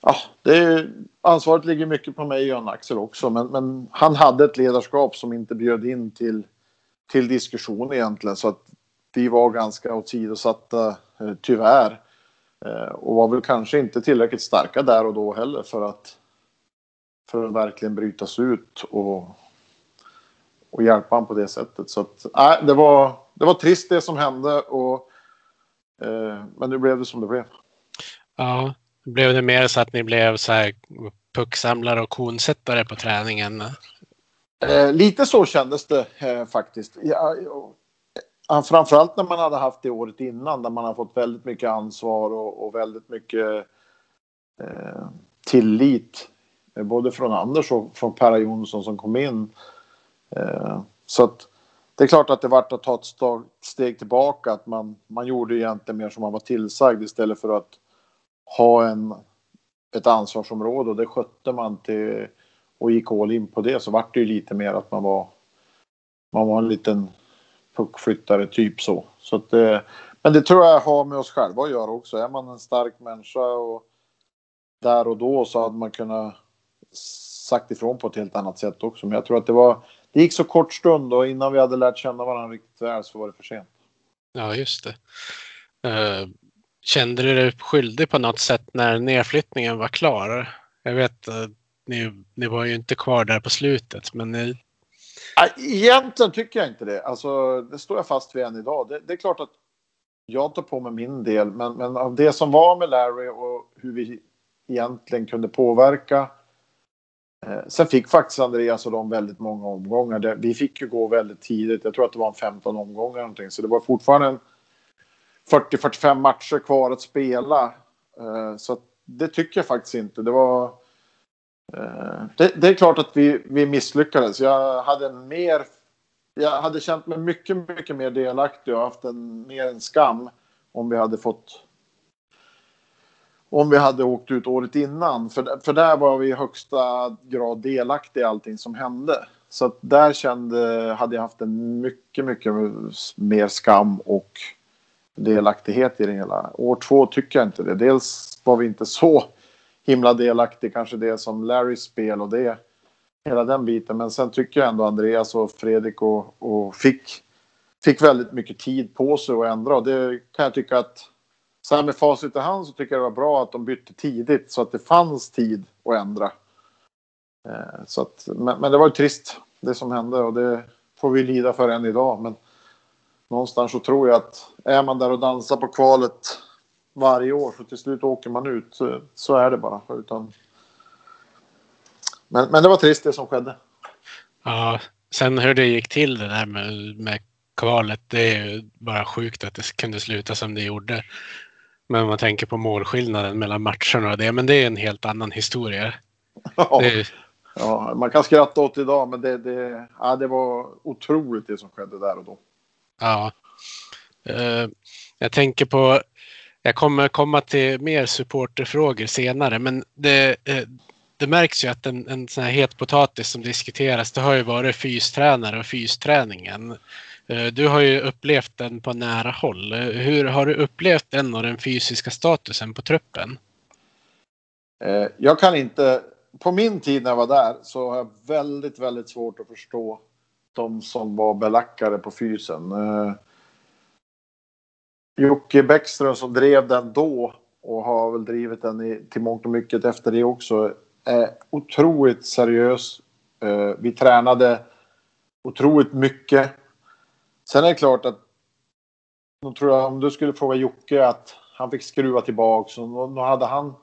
ja, det är, ansvaret ligger mycket på mig och Jan Axel också, men, men han hade ett ledarskap som inte bjöd in till till diskussion egentligen. Så att vi var ganska åsidosatta, eh, tyvärr. Eh, och var väl kanske inte tillräckligt starka där och då heller för att, för att verkligen brytas ut och, och hjälpa honom på det sättet. Så att, äh, det, var, det var trist det som hände och eh, men nu blev det som det blev. Ja, blev det mer så att ni blev så här pucksamlare och konsättare på träningen? Eh, lite så kändes det eh, faktiskt. Ja, ja, framförallt när man hade haft det året innan där man har fått väldigt mycket ansvar och, och väldigt mycket eh, tillit. Eh, både från Anders och från Per Jonsson som kom in. Eh, så att det är klart att det vart att ta ett steg tillbaka. Att man, man gjorde egentligen mer som man var tillsagd istället för att ha en, ett ansvarsområde och det skötte man till och gick all in på det så vart det ju lite mer att man var man var en liten puckflyttare typ så. så att, eh, men det tror jag har med oss själva att göra också. Är man en stark människa och där och då så hade man kunnat sagt ifrån på ett helt annat sätt också. Men jag tror att det var det gick så kort stund och innan vi hade lärt känna varandra riktigt väl så var det för sent. Ja, just det. Uh, kände du dig skyldig på något sätt när nedflyttningen var klar? Jag vet eh, ni, ni var ju inte kvar där på slutet, men ni... Egentligen tycker jag inte det. Alltså, det står jag fast vid än idag. Det, det är klart att jag tar på mig min del, men, men av det som var med Larry och hur vi egentligen kunde påverka. Eh, sen fick faktiskt Andreas och de väldigt många omgångar. Det, vi fick ju gå väldigt tidigt. Jag tror att det var en 15 omgångar någonting, så det var fortfarande 40-45 matcher kvar att spela. Eh, så det tycker jag faktiskt inte. Det var Eh, det, det, är klart att vi, vi misslyckades. Jag hade mer... Jag hade känt mig mycket, mycket mer delaktig och haft en, mer en skam om vi hade fått... Om vi hade åkt ut året innan. För, för där var vi i högsta grad delaktiga i allting som hände. Så att där kände, hade jag haft en mycket, mycket mer skam och delaktighet i det hela. År två tycker jag inte det. Dels var vi inte så himla delaktig kanske det som Larrys spel och det hela den biten. Men sen tycker jag ändå Andreas och Fredrik och, och fick, fick väldigt mycket tid på sig att ändra och det kan jag tycka att så här med facit i hand så tycker jag det var bra att de bytte tidigt så att det fanns tid att ändra. Eh, så att, men, men det var ju trist det som hände och det får vi lida för än idag. Men någonstans så tror jag att är man där och dansar på kvalet varje år så till slut åker man ut. Så är det bara. Utan... Men, men det var trist det som skedde. Ja, sen hur det gick till det där med, med kvalet. Det är ju bara sjukt att det kunde sluta som det gjorde. Men man tänker på målskillnaden mellan matcherna och det. Men det är en helt annan historia. Ja, det... ja man kan skratta åt idag men det, det, ja, det var otroligt det som skedde där och då. Ja. Uh, jag tänker på jag kommer komma till mer supporterfrågor senare, men det, eh, det märks ju att en, en sån här het potatis som diskuteras, det har ju varit fystränare och fysträningen. Eh, du har ju upplevt den på nära håll. Eh, hur har du upplevt den och den fysiska statusen på truppen? Jag kan inte, på min tid när jag var där så har jag väldigt, väldigt svårt att förstå de som var belackare på fysen. Jocke Bäckström som drev den då och har väl drivit den i, till mångt och mycket efter det också är otroligt seriös. Eh, vi tränade otroligt mycket. Sen är det klart att då tror jag om du skulle fråga Jocke att han fick skruva tillbaks och då hade han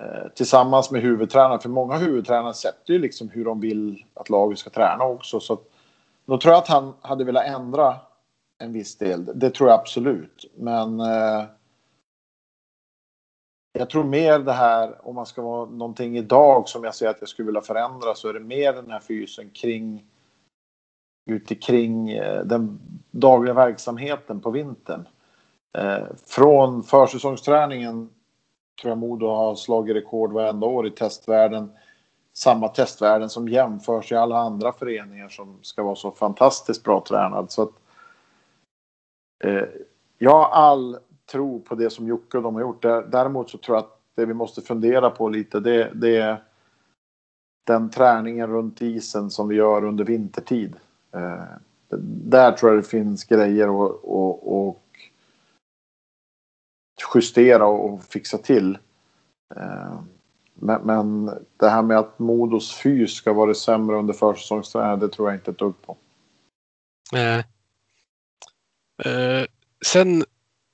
eh, tillsammans med huvudtränaren, för många huvudtränare sätter ju liksom hur de vill att laget ska träna också. Så då tror jag att han hade velat ändra en viss del. Det tror jag absolut. Men eh, jag tror mer det här, om man ska vara någonting idag som jag säger att jag skulle vilja förändra så är det mer den här fysen kring Ute kring eh, den dagliga verksamheten på vintern. Eh, från försäsongsträningen tror jag Modo har slagit rekord varenda år i testvärlden. Samma testvärden som jämförs i alla andra föreningar som ska vara så fantastiskt bra tränad. Så att, Eh, Eh, jag har all tro på det som Jocke och de har gjort. Däremot så tror jag att det vi måste fundera på lite det, det är den träningen runt isen som vi gör under vintertid. Eh, där tror jag det finns grejer och, och, och justera och fixa till. Eh, men, men, det här med att Modos fys ska vara sämre under försäsongsträning, det tror jag inte ett dugg på. Nej. Eh, sen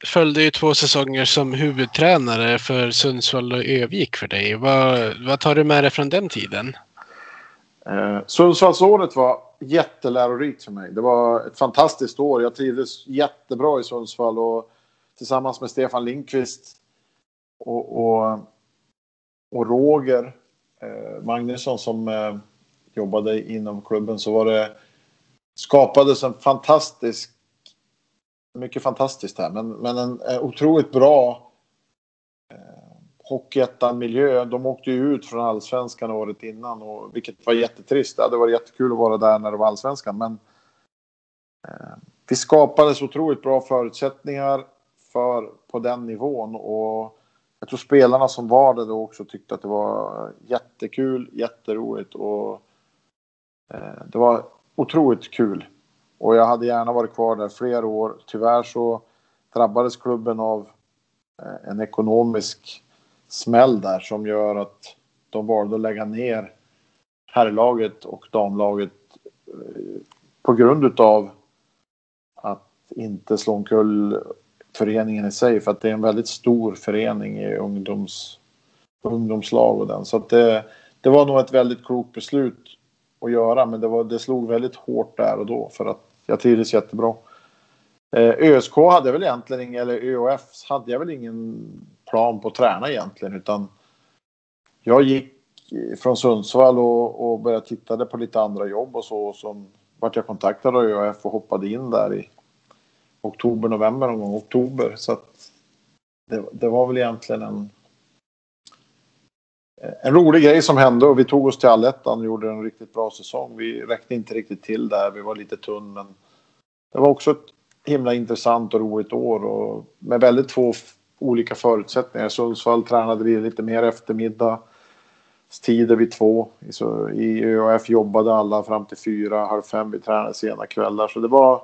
följde ju två säsonger som huvudtränare för Sundsvall och Övik för dig. Vad, vad tar du med dig från den tiden? Eh, Sundsvallsåret var jättelärorikt för mig. Det var ett fantastiskt år. Jag trivdes jättebra i Sundsvall och tillsammans med Stefan Lindqvist och, och, och Roger eh, Magnusson som eh, jobbade inom klubben så var det skapades en fantastisk mycket fantastiskt här, men, men en, eh, otroligt bra eh, Hockeyettan-miljö. De åkte ju ut från allsvenskan året innan, och, vilket var jättetrist. Det hade varit jättekul att vara där när det var allsvenskan, men eh, vi skapades otroligt bra förutsättningar för, på den nivån och jag tror spelarna som var där då också tyckte att det var jättekul, jätteroligt och eh, det var otroligt kul. Och jag hade gärna varit kvar där fler år. Tyvärr så drabbades klubben av eh, en ekonomisk smäll där som gör att de valde att lägga ner herrlaget och damlaget eh, på grund utav att inte slå omkull föreningen i sig för att det är en väldigt stor förening i ungdoms, ungdomslag och den. Så att det, det var nog ett väldigt klokt beslut att göra men det, var, det slog väldigt hårt där och då för att jag trivdes jättebra. Eh, ÖSK hade väl egentligen ingen, eller ÖOF hade jag väl ingen plan på att träna egentligen utan jag gick från Sundsvall och, och började titta på lite andra jobb och så. Och så vart jag kontaktad av ÖOF och hoppade in där i oktober, november någon gång, oktober. Så att det, det var väl egentligen en, en rolig grej som hände och vi tog oss till allettan och gjorde en riktigt bra säsong. Vi räckte inte riktigt till där, vi var lite tunn men det var också ett himla intressant och roligt år och med väldigt två olika förutsättningar. Sundsvall tränade vi lite mer eftermiddag tider vid två. Så I ÖAF jobbade alla fram till fyra, halv fem. Vi tränade sena kvällar. Så det var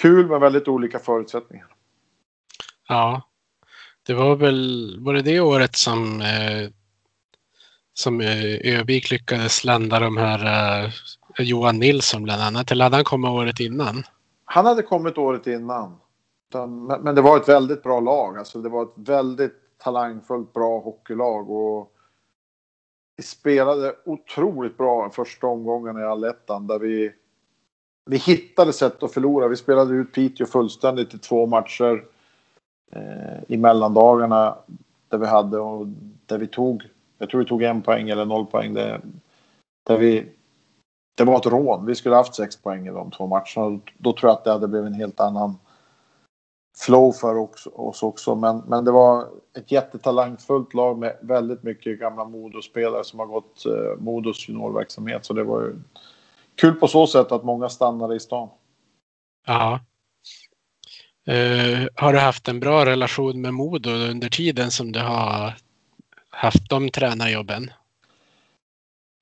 kul med väldigt olika förutsättningar. Ja, det var väl, var det det året som, eh, som eh, Övik lyckades landa de här eh, Johan Nilsson bland annat? Eller hade han kommit året innan? Han hade kommit året innan. Men det var ett väldigt bra lag. Alltså det var ett väldigt talangfullt bra hockeylag. Och vi spelade otroligt bra första omgången i allettan där vi, vi hittade sätt att förlora. Vi spelade ut Piteå fullständigt i två matcher Eh, i mellandagarna där vi hade och där vi tog, jag tror vi tog en poäng eller noll poäng. Där, där vi, det var ett rån. Vi skulle haft sex poäng i de två matcherna. Då tror jag att det hade blivit en helt annan flow för oss också. Men, men det var ett jättetalangfullt lag med väldigt mycket gamla Modospelare som har gått eh, Modos juniorverksamhet. Så det var ju kul på så sätt att många stannade i stan. Ja. Uh, har du haft en bra relation med Modo under tiden som du har haft de tränarjobben?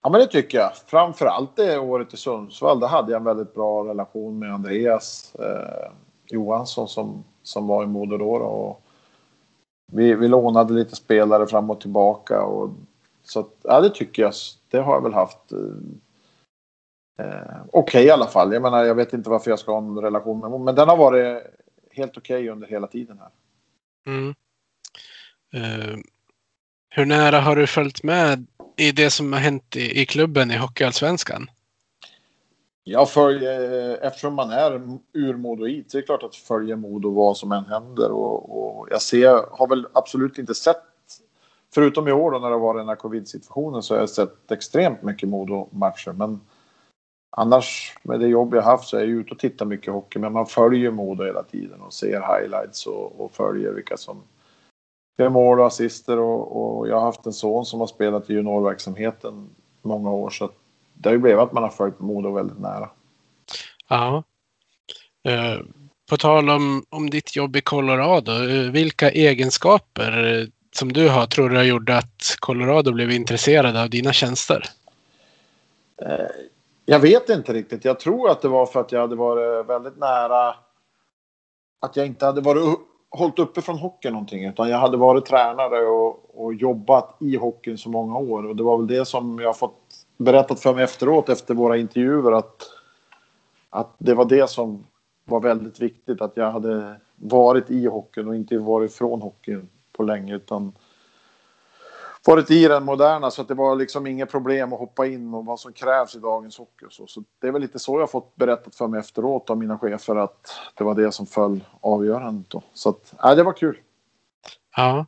Ja, men det tycker jag. Framför allt det året i Sundsvall. Där hade jag en väldigt bra relation med Andreas eh, Johansson som som var i Modo då. Och vi, vi lånade lite spelare fram och tillbaka. Och, så att, ja, det tycker jag. Det har jag väl haft. Eh, eh Okej okay, i alla fall. Jag menar, jag vet inte varför jag ska ha en relation med honom. Men den har varit helt okej okay under hela tiden här. Mm. Uh, hur nära har du följt med i det som har hänt i, i klubben i Hockeyallsvenskan? Jag följer, eftersom man är ur Modoit så är det klart att följer Modo vad som än händer och, och jag ser, har väl absolut inte sett, förutom i år då när det var den här covid-situationen så har jag sett extremt mycket Modo-matcher men annars med det jobb jag haft så är jag ute och tittar mycket hockey men man följer Modo hela tiden och ser highlights och, och följer vilka som gör mål och assister och, och jag har haft en son som har spelat i juniorverksamheten många år så det har ju blivit att man har följt Modo väldigt nära. Ja. Eh, på tal om, om ditt jobb i Colorado, eh, vilka egenskaper eh, som du har tror du har gjort att Colorado blev intresserade av dina tjänster? Jag vet inte riktigt. Jag tror att det var för att jag hade varit väldigt nära. Att jag inte hade varit hållit uppe från hockeyn någonting utan jag hade varit tränare och, och jobbat i hockeyn så många år och det var väl det som jag fått berättat för mig efteråt efter våra intervjuer att, att det var det som var väldigt viktigt. Att jag hade varit i hockeyn och inte varit från hockeyn på länge utan varit i den moderna så att det var liksom inget problem att hoppa in och vad som krävs i dagens hockey. Så, så det är väl lite så jag fått berättat för mig efteråt av mina chefer att det var det som föll avgörandet. Då. Så att, äh, det var kul. Ja.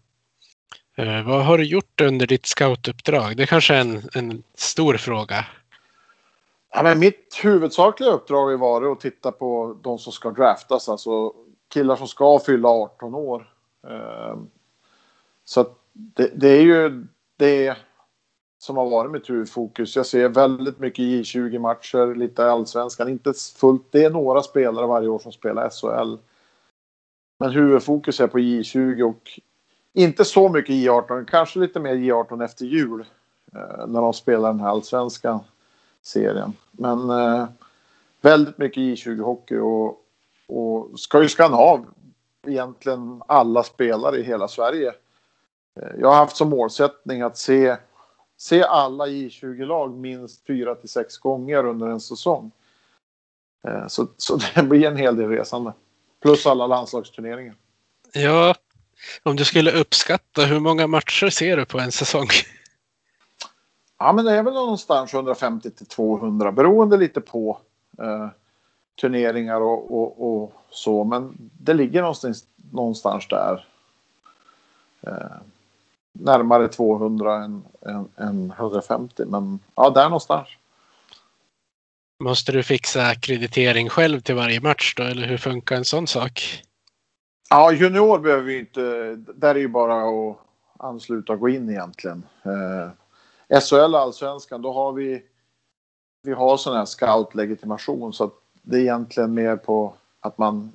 Eh, vad har du gjort under ditt scoutuppdrag? Det är kanske är en, en stor fråga. Ja, men mitt huvudsakliga uppdrag har varit att titta på de som ska draftas, alltså killar som ska fylla 18 år. Eh, så det, det, är ju det som har varit mitt huvudfokus. Jag ser väldigt mycket J20-matcher, lite allsvenskan, inte fullt. Det är några spelare varje år som spelar SHL. Men huvudfokus är på J20 och inte så mycket J18, kanske lite mer J18 efter jul. Eh, när de spelar den här allsvenska serien. Men eh, väldigt mycket J20-hockey och, och ska ju skanna av egentligen alla spelare i hela Sverige. Eh, jag har haft som målsättning att se, se alla J20-lag minst fyra till sex gånger under en säsong. Eh, så, så det blir en hel del resande. Plus alla landslagsturneringar. Ja, om du skulle uppskatta, hur många matcher ser du på en säsong? Ja, men det är väl någonstans 150 till 200 beroende lite på eh, turneringar och, och, och, så. Men det ligger någonstans, någonstans där. Eh, närmare 200 än, än, än 150. Men ja, där någonstans. Måste du fixa kreditering själv till varje match då? Eller hur funkar en sån sak? Ja, junior behöver vi inte. Där är ju bara att ansluta och gå in egentligen. Eh, SHL allsvenskan, då har vi. Vi har sån här scout-legitimation så att det är egentligen mer på att man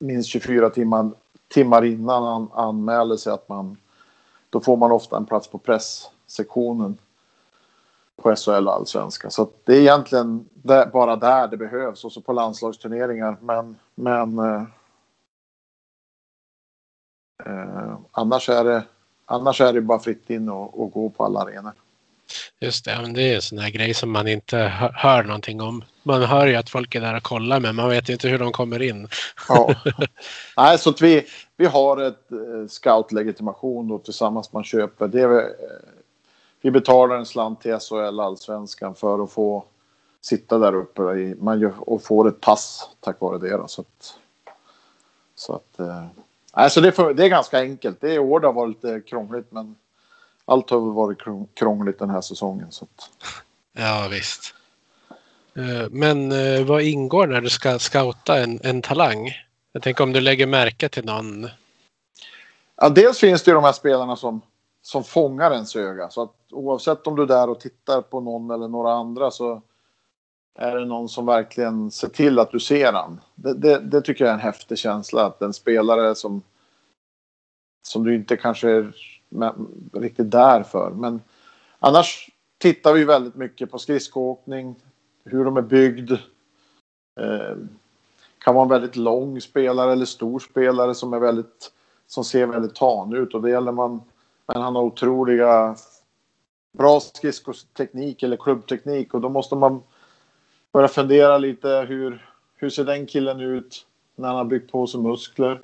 minst 24 timmar, timmar innan an, anmäler sig att man då får man ofta en plats på presssektionen på SHL och allsvenska. Så det är egentligen där, bara där det behövs och så på landslagsturneringar. Men, men eh, eh, annars, är det, annars är det bara fritt in och, och gå på alla arenor. Just det, men det är en sån här grej som man inte hör någonting om. Man hör ju att folk är där och kollar men man vet inte hur de kommer in. Ja. Nej, så att vi, vi har ett eh, scoutlegitimation då tillsammans man köper. Det är, eh, vi betalar en slant till SHL Allsvenskan för att få sitta där uppe i, man gör, och får ett pass tack vare det. Då, så att, så att, alltså det, är för, det är ganska enkelt. Det är år det har varit lite krångligt men allt har väl varit krångligt den här säsongen. Så att... Ja visst. Eh, men eh, vad ingår när du ska scouta en, en talang? Jag tänker om du lägger märke till någon. Ja, dels finns det ju de här spelarna som, som fångar ens öga. Så att oavsett om du är där och tittar på någon eller några andra så är det någon som verkligen ser till att du ser han. Det, det, det tycker jag är en häftig känsla. Att en spelare som, som du inte kanske riktigt där för. Men annars tittar vi väldigt mycket på skridskoåkning, hur de är byggd. Eh, kan vara en väldigt lång spelare eller stor spelare som är väldigt som ser väldigt tan ut och det gäller man. Men han har otroliga bra skridskoteknik eller klubbteknik och då måste man börja fundera lite hur, hur ser den killen ut när han har byggt på sig muskler.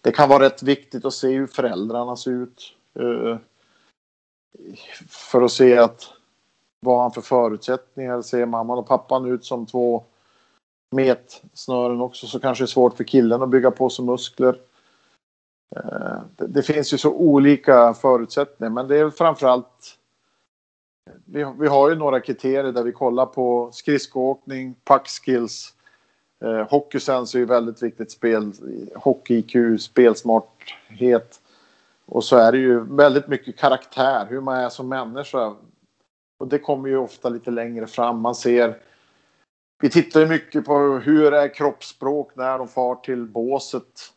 Det kan vara rätt viktigt att se hur föräldrarna ser ut. Eh, för att se att vad han för förutsättningar. Ser mamman och pappan ut som två metsnören också så kanske det är svårt för killen att bygga på sig muskler. Eh, det, finns ju så olika förutsättningar men det är framförallt vi, vi har ju några kriterier där vi kollar på skridskoåkning, puckskills, eh, hockeysens är ju väldigt viktigt spel, hockey-IQ, spelsmarthet. Och så är det ju väldigt mycket karaktär, hur man är som människa. Och det kommer ju ofta lite längre fram. Man ser... Vi tittar ju mycket på hur är kroppsspråk när de far till båset.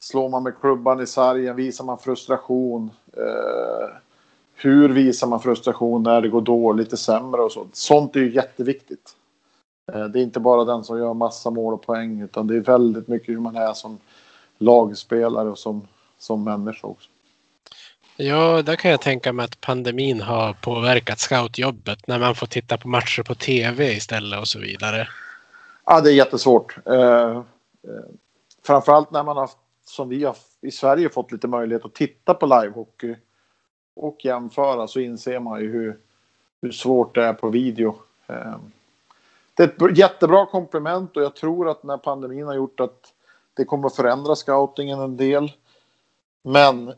Slår man med klubban i sargen? Visar man frustration? Eh, hur visar man frustration när det går dåligt, lite sämre och så? Sånt är ju jätteviktigt. Eh, det är inte bara den som gör massa mål och poäng utan det är väldigt mycket hur man är som lagspelare och som, som människa också. Ja, där kan jag tänka mig att pandemin har påverkat scoutjobbet när man får titta på matcher på tv istället och så vidare. Ja, det är jättesvårt. Eh, eh framförallt när man har, som vi har i Sverige, fått lite möjlighet att titta på livehockey och jämföra så inser man ju hur, hur svårt det är på video. Eh, det är ett jättebra komplement och jag tror att när pandemin har gjort att det kommer att förändra scoutingen en del. Men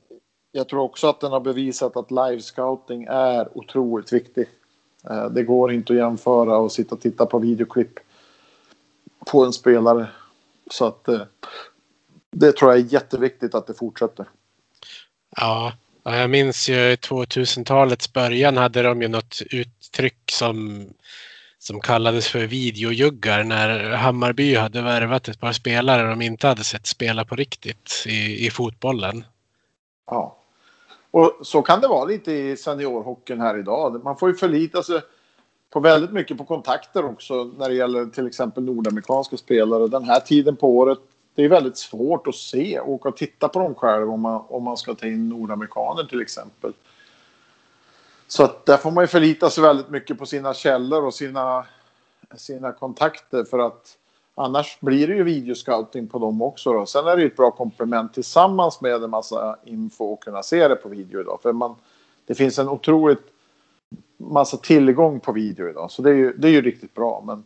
jag tror också att den har bevisat att live-scouting är otroligt viktig. Eh, det går inte att jämföra och sitta och titta på videoklipp på en spelare. Så att eh, det tror jag är jätteviktigt att det fortsätter. Ja, jag minns ju i 2000-talets början hade de ju något uttryck som, som kallades för videojuggar när Hammarby hade värvat ett par spelare de inte hade sett spela på riktigt i, i fotbollen. Ja. Och så kan det vara lite i seniorhockeyn här idag. Man får ju förlita sig på väldigt mycket på kontakter också när det gäller till exempel nordamerikanska spelare. Den här tiden på året, det är väldigt svårt att se, åka och titta på dem själv om man, om man ska ta in nordamerikaner till exempel. Så att där får man ju förlita sig väldigt mycket på sina källor och sina, sina kontakter för att Annars blir det ju videoscouting på dem också. Då. Sen är det ju ett bra komplement tillsammans med en massa info och kunna se det på video idag. För man, det finns en otroligt massa tillgång på video idag. Så det är ju, det är ju riktigt bra. Men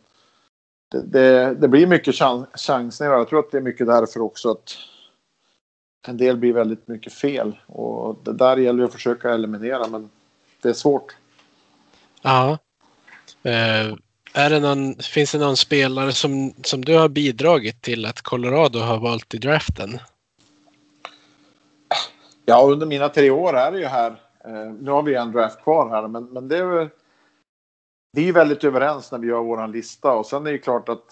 det, det, det blir mycket chans, chansningar. Jag tror att det är mycket därför också att en del blir väldigt mycket fel. Och det där gäller att försöka eliminera. Men det är svårt. Ja. Eh, är det någon, finns det någon spelare som, som du har bidragit till att Colorado har valt i draften? Ja, under mina tre år är det ju här. Eh, nu har vi en draft kvar här, men, men det är väl, Vi är väldigt överens när vi gör vår lista och sen är det klart att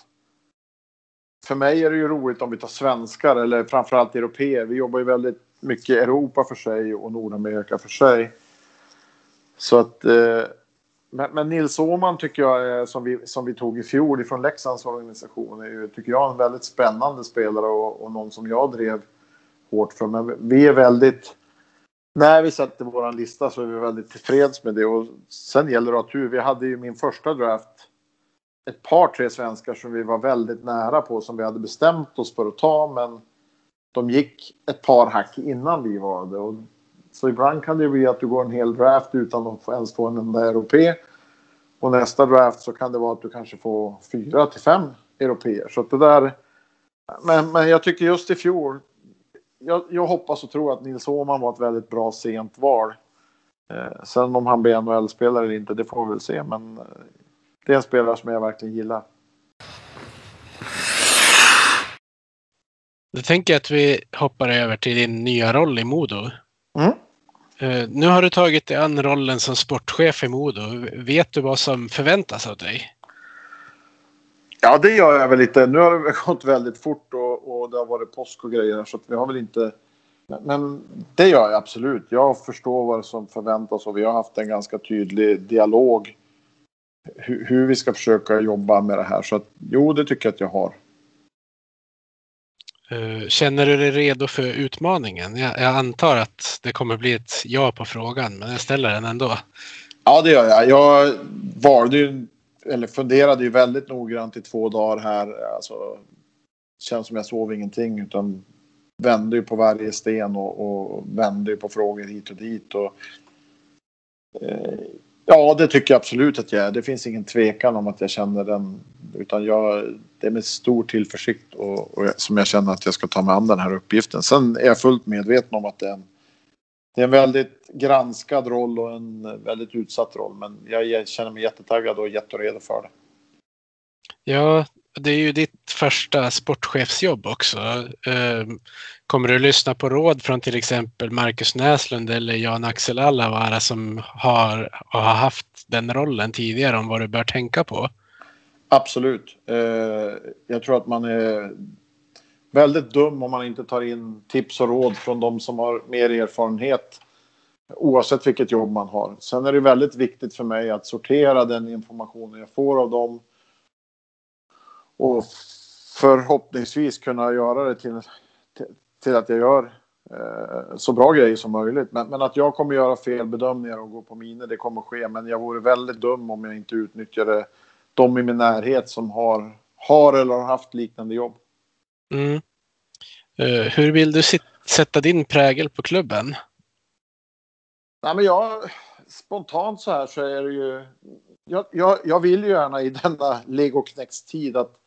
för mig är det ju roligt om vi tar svenskar eller framförallt europeer. Vi jobbar ju väldigt mycket Europa för sig och Nordamerika för sig. Så att eh, men, men Nils Åhman tycker jag, är, som, vi, som vi tog i fjol ifrån Leksands organisation, är ju, tycker jag en väldigt spännande spelare och, och någon som jag drev hårt för. Men vi är väldigt... När vi sätter vår lista så är vi väldigt tillfreds med det. Och sen gäller det att ha tur. Vi hade ju min första draft ett par, tre svenskar som vi var väldigt nära på som vi hade bestämt oss för att ta. Men de gick ett par hack innan vi var det. Och så ibland kan det bli att du går en hel draft utan att ens få en enda europé. Och nästa draft så kan det vara att du kanske får fyra till fem europeer. Så det där. Men, men jag tycker just i fjol. Jag, jag hoppas och tror att Nils Åhman var ett väldigt bra sent val. Eh, sen om han blir NHL-spelare eller inte, det får vi väl se. Men eh, det är en spelare som jag verkligen gillar. Då tänker jag att vi hoppar över till din nya roll i Modo. Eh, nu har du tagit dig an rollen som sportchef i Modo. Vet du vad som förväntas av dig? Ja, det gör jag väl lite. Nu har det gått väldigt fort och, och det har varit påsk och grejer så att vi har väl inte. Men det gör jag absolut. Jag förstår vad som förväntas och vi har haft en ganska tydlig dialog hur, hur vi ska försöka jobba med det här. Så att, jo, det tycker jag att jag har. Eh, känner du dig redo för utmaningen? Jag, jag, antar att det kommer bli ett ja på frågan, men jag ställer den ändå. Ja, det gör jag. Jag valde ju, eller funderade ju väldigt noggrant i två dagar här. Alltså, känns som jag sov ingenting utan vände ju på varje sten och, och vände ju på frågor hit och dit. Och, eh, ja, det tycker jag absolut att jag är. Det finns ingen tvekan om att jag känner den. Utan jag, det är med stor tillförsikt och, och som jag känner att jag ska ta mig an den här uppgiften. Sen är jag fullt medveten om att det är en, det är en väldigt granskad roll och en väldigt utsatt roll. Men jag känner mig jättetaggad och jätteredo för det. Ja, det är ju ditt första sportchefsjobb också. Ehm, kommer du lyssna på råd från till exempel Marcus Näslund eller Jan-Axel Allavara som har, har haft den rollen tidigare om vad du bör tänka på? Absolut. Eh, jag tror att man är väldigt dum om man inte tar in tips och råd från de som har mer erfarenhet oavsett vilket jobb man har. Sen är det väldigt viktigt för mig att sortera den informationen jag får av dem och förhoppningsvis kunna göra det till, till, att jag gör eh, så bra grejer som möjligt. Men, men, att jag kommer göra fel bedömningar och gå på miner, det kommer ske. Men jag vore väldigt dum om jag inte utnyttjade de i min närhet som har, har eller har haft liknande jobb. Mm. Uh, hur vill du sätta din prägel på klubben? Nej, men jag, spontant så här så är det ju... Jag, jag, jag vill ju gärna i denna Lego tid att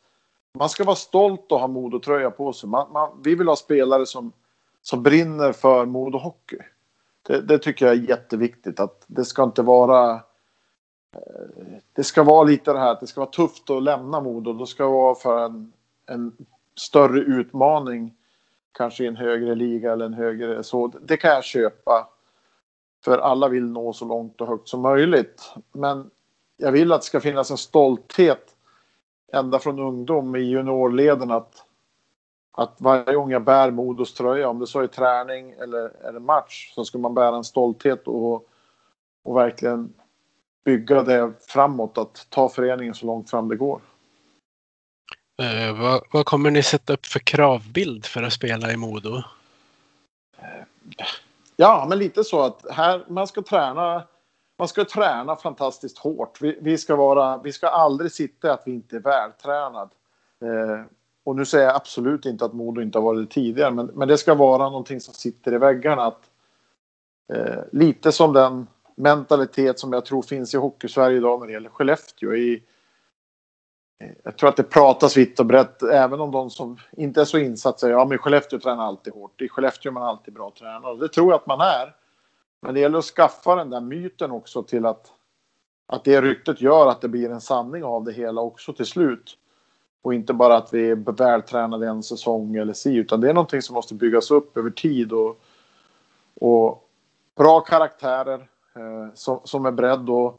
man ska vara stolt och ha Modotröja på sig. Man, man, vi vill ha spelare som, som brinner för Modo Hockey. Det, det, tycker jag är jätteviktigt. Att det ska inte vara... Det ska vara lite det här att det ska vara tufft att lämna Modo. Det ska vara för en, en större utmaning. Kanske i en högre liga eller en högre så. Det kan jag köpa. För alla vill nå så långt och högt som möjligt. Men jag vill att det ska finnas en stolthet ända från ungdom i juniorleden att, att varje gång jag bär Modos tröja, om det så är träning eller, eller match, så ska man bära en stolthet och, och verkligen bygga det framåt, att ta föreningen så långt fram det går. Eh, vad, vad, kommer ni sätta upp för kravbild för att spela i Modo? Ja, men lite så att här, man ska träna man ska träna fantastiskt hårt. Vi, vi, ska, vara, vi ska aldrig sitta att vi inte är vältränad. Eh, och nu säger jag absolut inte att Modo inte har varit det tidigare, men, men det ska vara någonting som sitter i väggarna. Att, eh, lite som den mentalitet som jag tror finns i Hockeysverige idag när det gäller Skellefteå. I, jag tror att det pratas vitt och brett, även om de som inte är så insatta säger ja men Skellefteå tränar alltid hårt. I Skellefteå är man alltid bra tränare. Det tror jag att man är. Men det gäller att skaffa den där myten också till att, att det ryktet gör att det blir en sanning av det hela också till slut. Och inte bara att vi är vältränade en säsong eller si, utan det är någonting som måste byggas upp över tid. Och, och bra karaktärer som, som är beredd att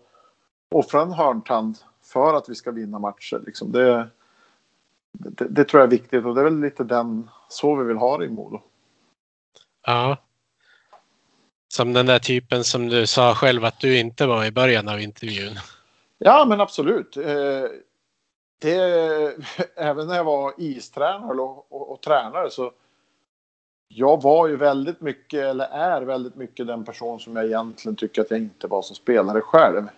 offra en hörntand för att vi ska vinna matcher. Liksom det, det, det, tror jag är viktigt och det är väl lite den så vi vill ha det i Modo. Ja. Som den där typen som du sa själv att du inte var i början av intervjun. Ja, men absolut. Eh, det, även när jag var istränare och, och, och tränare så jag var ju väldigt mycket, eller är väldigt mycket den person som jag egentligen tycker att jag inte var som spelare själv.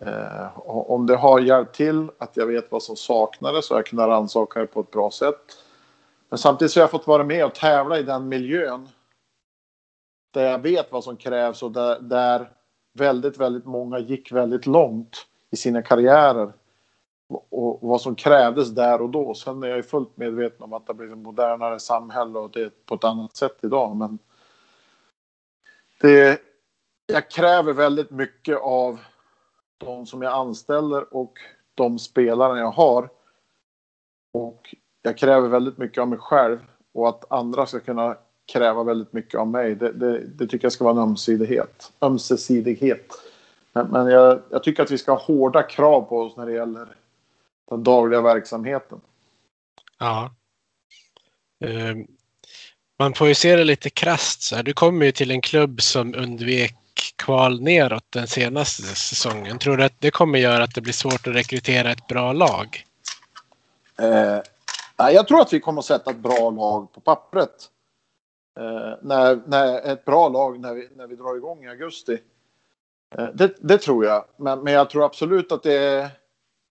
Eh, om det har hjälpt till att jag vet vad som saknades så har jag kunnat rannsaka det på ett bra sätt. Men samtidigt så har jag fått vara med och tävla i den miljön. Där jag vet vad som krävs och där, där väldigt, väldigt många gick väldigt långt i sina karriärer. Och, vad som krävdes där och då. Sen är jag ju fullt medveten om att det har blivit ett modernare samhälle och det är på ett annat sätt idag. Men det, jag kräver väldigt mycket av de som jag anställer och de spelarna jag har. Och jag kräver väldigt mycket av mig själv och att andra ska kunna kräva väldigt mycket av mig. Det, det, det tycker jag ska vara en ömsesidighet. ömsesidighet. Men, men jag, jag, tycker att vi ska ha hårda krav på oss när det gäller den dagliga verksamheten. Ja. Uh, man får ju se det lite krasst så här. Du kommer ju till en klubb som undvek kval neråt den senaste säsongen. Tror du att det kommer göra att det blir svårt att rekrytera ett bra lag? Eh, jag tror att vi kommer att sätta ett bra lag på pappret. Eh, när, när, ett bra lag när vi, när vi drar igång i augusti. Eh, det, det, tror jag. Men, men jag tror absolut att det,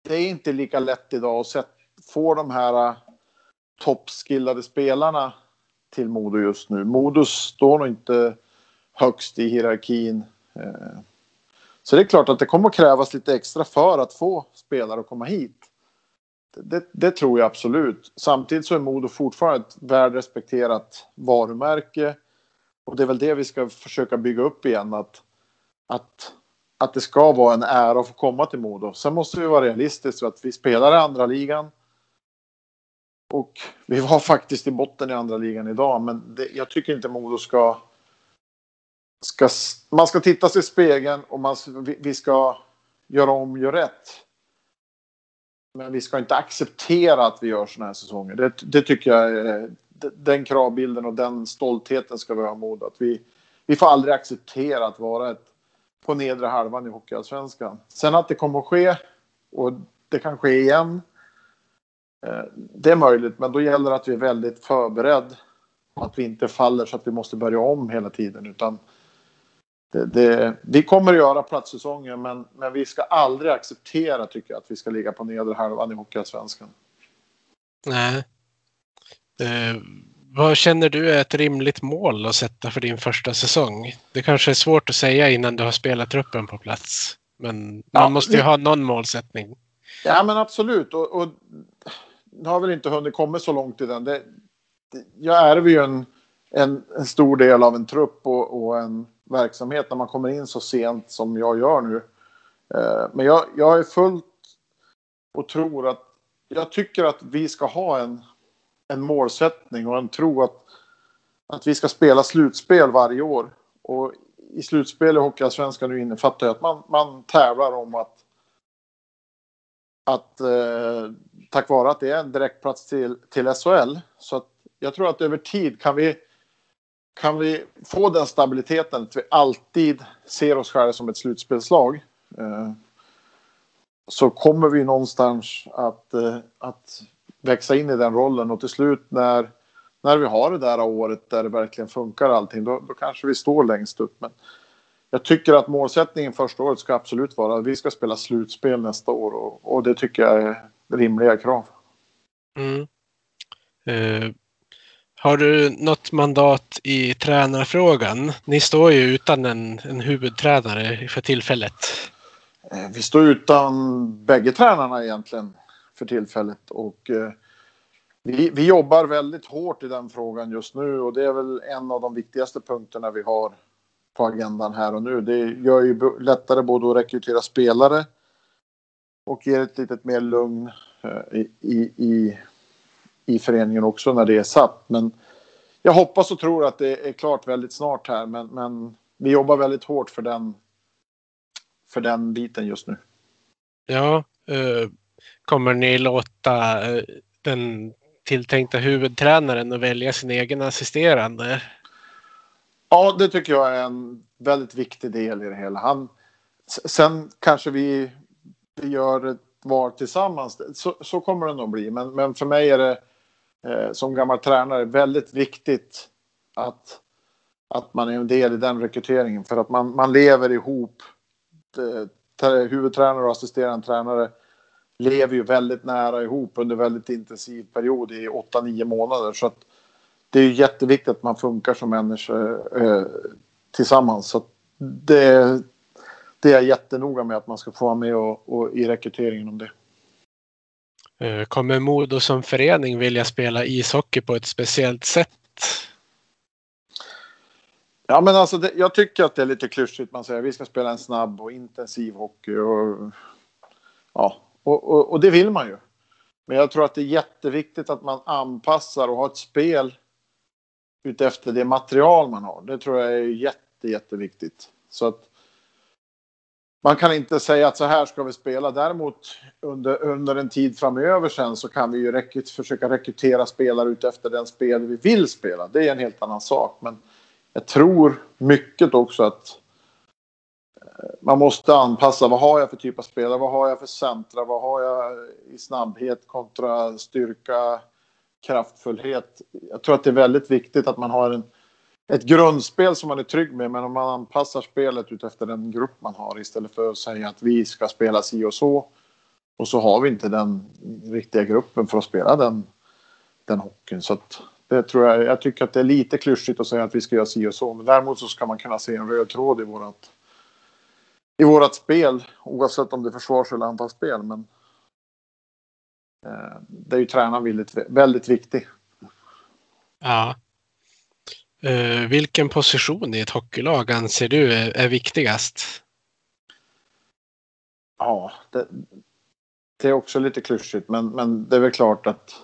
det är inte lika lätt idag att få de här äh, toppskillade spelarna till Modo just nu. Modo står nog inte högst i hierarkin. Eh. Så det är klart att det kommer att krävas lite extra för att få spelare att komma hit. Det, det tror jag absolut. Samtidigt så är Modo fortfarande ett välrespekterat varumärke. Och det är väl det vi ska försöka bygga upp igen. Att, att, att det ska vara en ära att få komma till Modo. Sen måste vi vara realistiska att vi spelar i andra ligan. Och vi var faktiskt i botten i andra ligan idag. Men det, jag tycker inte Modo ska ska, man ska titta sig i spegeln och man, vi ska göra om, göra rätt. Men vi ska inte acceptera att vi gör sådana här säsonger. Det, det tycker jag är, den kravbilden och den stoltheten ska vi ha mod att vi, vi får aldrig acceptera att vara ett, på nedre halvan i Hockeyallsvenskan. Sen att det kommer att ske och det kan ske igen. Eh, det är möjligt, men då gäller det att vi är väldigt förberedd. Att vi inte faller så att vi måste börja om hela tiden utan det, det, vi kommer att göra platssäsonger men, men vi ska aldrig acceptera tycker jag att vi ska ligga på nedre halvan i Hockeyallsvenskan. Nej. Eh, vad känner du är ett rimligt mål att sätta för din första säsong? Det kanske är svårt att säga innan du har spelat truppen på plats. Men man ja, måste ju ha någon målsättning. Ja men absolut. Och, och nu har väl inte hunnit komma så långt i den. Det, det, jag ärver ju en, en, en, stor del av en trupp och, och en verksamhet när man kommer in så sent som jag gör nu. Eh, men jag, jag är fullt och tror att jag tycker att vi ska ha en, en målsättning och en tro att, att vi ska spela slutspel varje år. Och i slutspel i Hockeyallsvenskan nu innefattar att man, man tävlar om att att eh, tack vare att det är en direktplats till, till SHL så att jag tror att över tid kan vi kan vi få den stabiliteten att vi alltid ser oss själva som ett slutspelslag eh, så kommer vi någonstans att, eh, att växa in i den rollen och till slut när, när vi har det där året där det verkligen funkar allting då, då kanske vi står längst upp. Men jag tycker att målsättningen första året ska absolut vara att vi ska spela slutspel nästa år och, och det tycker jag är rimliga krav. Mm. Eh, har du något mandat i tränarfrågan? Ni står ju utan en, en huvudtränare för tillfället. Eh, vi står utan bägge tränarna egentligen för tillfället och eh, vi, vi jobbar väldigt hårt i den frågan just nu och det är väl en av de viktigaste punkterna vi har på agendan här och nu. Det gör ju lättare både att rekrytera spelare och ger ett litet mer lugn eh, i, i, i i föreningen också när det är satt. Men jag hoppas och tror att det är klart väldigt snart här. Men, men vi jobbar väldigt hårt för den, för den biten just nu. Ja, eh, kommer ni låta eh, den tilltänkta huvudtränaren att välja sin egen assisterande? Ja, det tycker jag är en väldigt viktig del i det hela. Han, sen kanske vi, vi gör ett val tillsammans. Så, så kommer det nog bli. Men, men för mig är det eh, som gammal tränare väldigt viktigt att, att man är en del i den rekryteringen. För att man, man lever ihop. Eh, huvudtränare och assisterande tränare lever ju väldigt nära ihop under väldigt intensiv period i 8-9 månader. Så att det är jätteviktigt att man funkar som människor eh, tillsammans. Så det, det är jag jättenoga med att man ska få vara med och, och i rekryteringen om det. Eh, kommer Modo som förening vilja spela ishockey på ett speciellt sätt? Ja, men alltså det, jag tycker att det är lite klyschigt. Man säger att vi ska spela en snabb och intensiv hockey. Och, ja, och, och, och, det vill man ju. Men jag tror att det är jätteviktigt att man anpassar och har ett spel utefter det material man har. Det tror jag är jätte, jätteviktigt. Så att man kan inte säga att så här ska vi spela. Däremot under, under en tid framöver sen så kan vi ju rekryt, försöka rekrytera spelare utefter den spel vi vill spela. Det är en helt annan sak. Men jag tror mycket också att man måste anpassa. Vad har jag för typ av spelare? Vad har jag för centra? Vad har jag i snabbhet kontra styrka, kraftfullhet? Jag tror att det är väldigt viktigt att man har en ett grundspel som man är trygg med, men om man anpassar spelet utefter den grupp man har istället för att säga att vi ska spela si och så. Och så har vi inte den riktiga gruppen för att spela den, den hockeyn. Så att det tror jag, jag tycker att det är lite klyschigt att säga att vi ska göra si och så. Men däremot så ska man kunna se en röd tråd i vårat, i vårat spel. Oavsett om det är försvars eller anfallsspel. Men eh, det är ju tränaren väldigt, väldigt viktig. Ja. Uh, vilken position i ett hockeylag anser du är, är viktigast? Ja, det, det, är också lite klyschigt, men, men det är väl klart att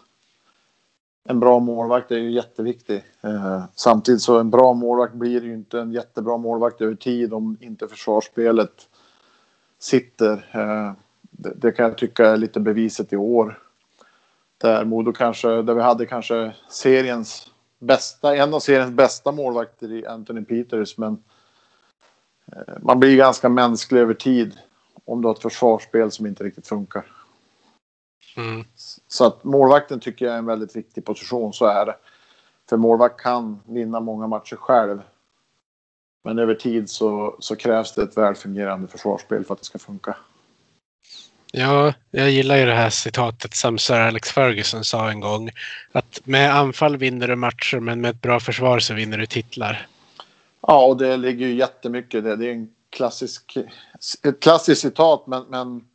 en bra målvakt är ju jätteviktig. Eh, samtidigt så en bra målvakt blir ju inte en jättebra målvakt över tid om inte försvarsspelet sitter. Eh, det, det, kan jag tycka är lite beviset i år. Där Modo kanske, där vi hade kanske seriens bästa, en av seriens bästa målvakter i Anthony Peters. Men eh, man blir ganska mänsklig över tid om du har ett försvarsspel som inte riktigt funkar. Mm. Så att målvakten tycker jag är en väldigt viktig position, så är det. För målvakt kan vinna många matcher själv. Men över tid så, så krävs det ett välfungerande försvarsspel för att det ska funka. Ja, jag gillar ju det här citatet som Sir Alex Ferguson sa en gång. Att med anfall vinner du matcher men med ett bra försvar så vinner du titlar. Ja, och det ligger ju jättemycket i det. Det är en klassisk, ett klassiskt citat men, men,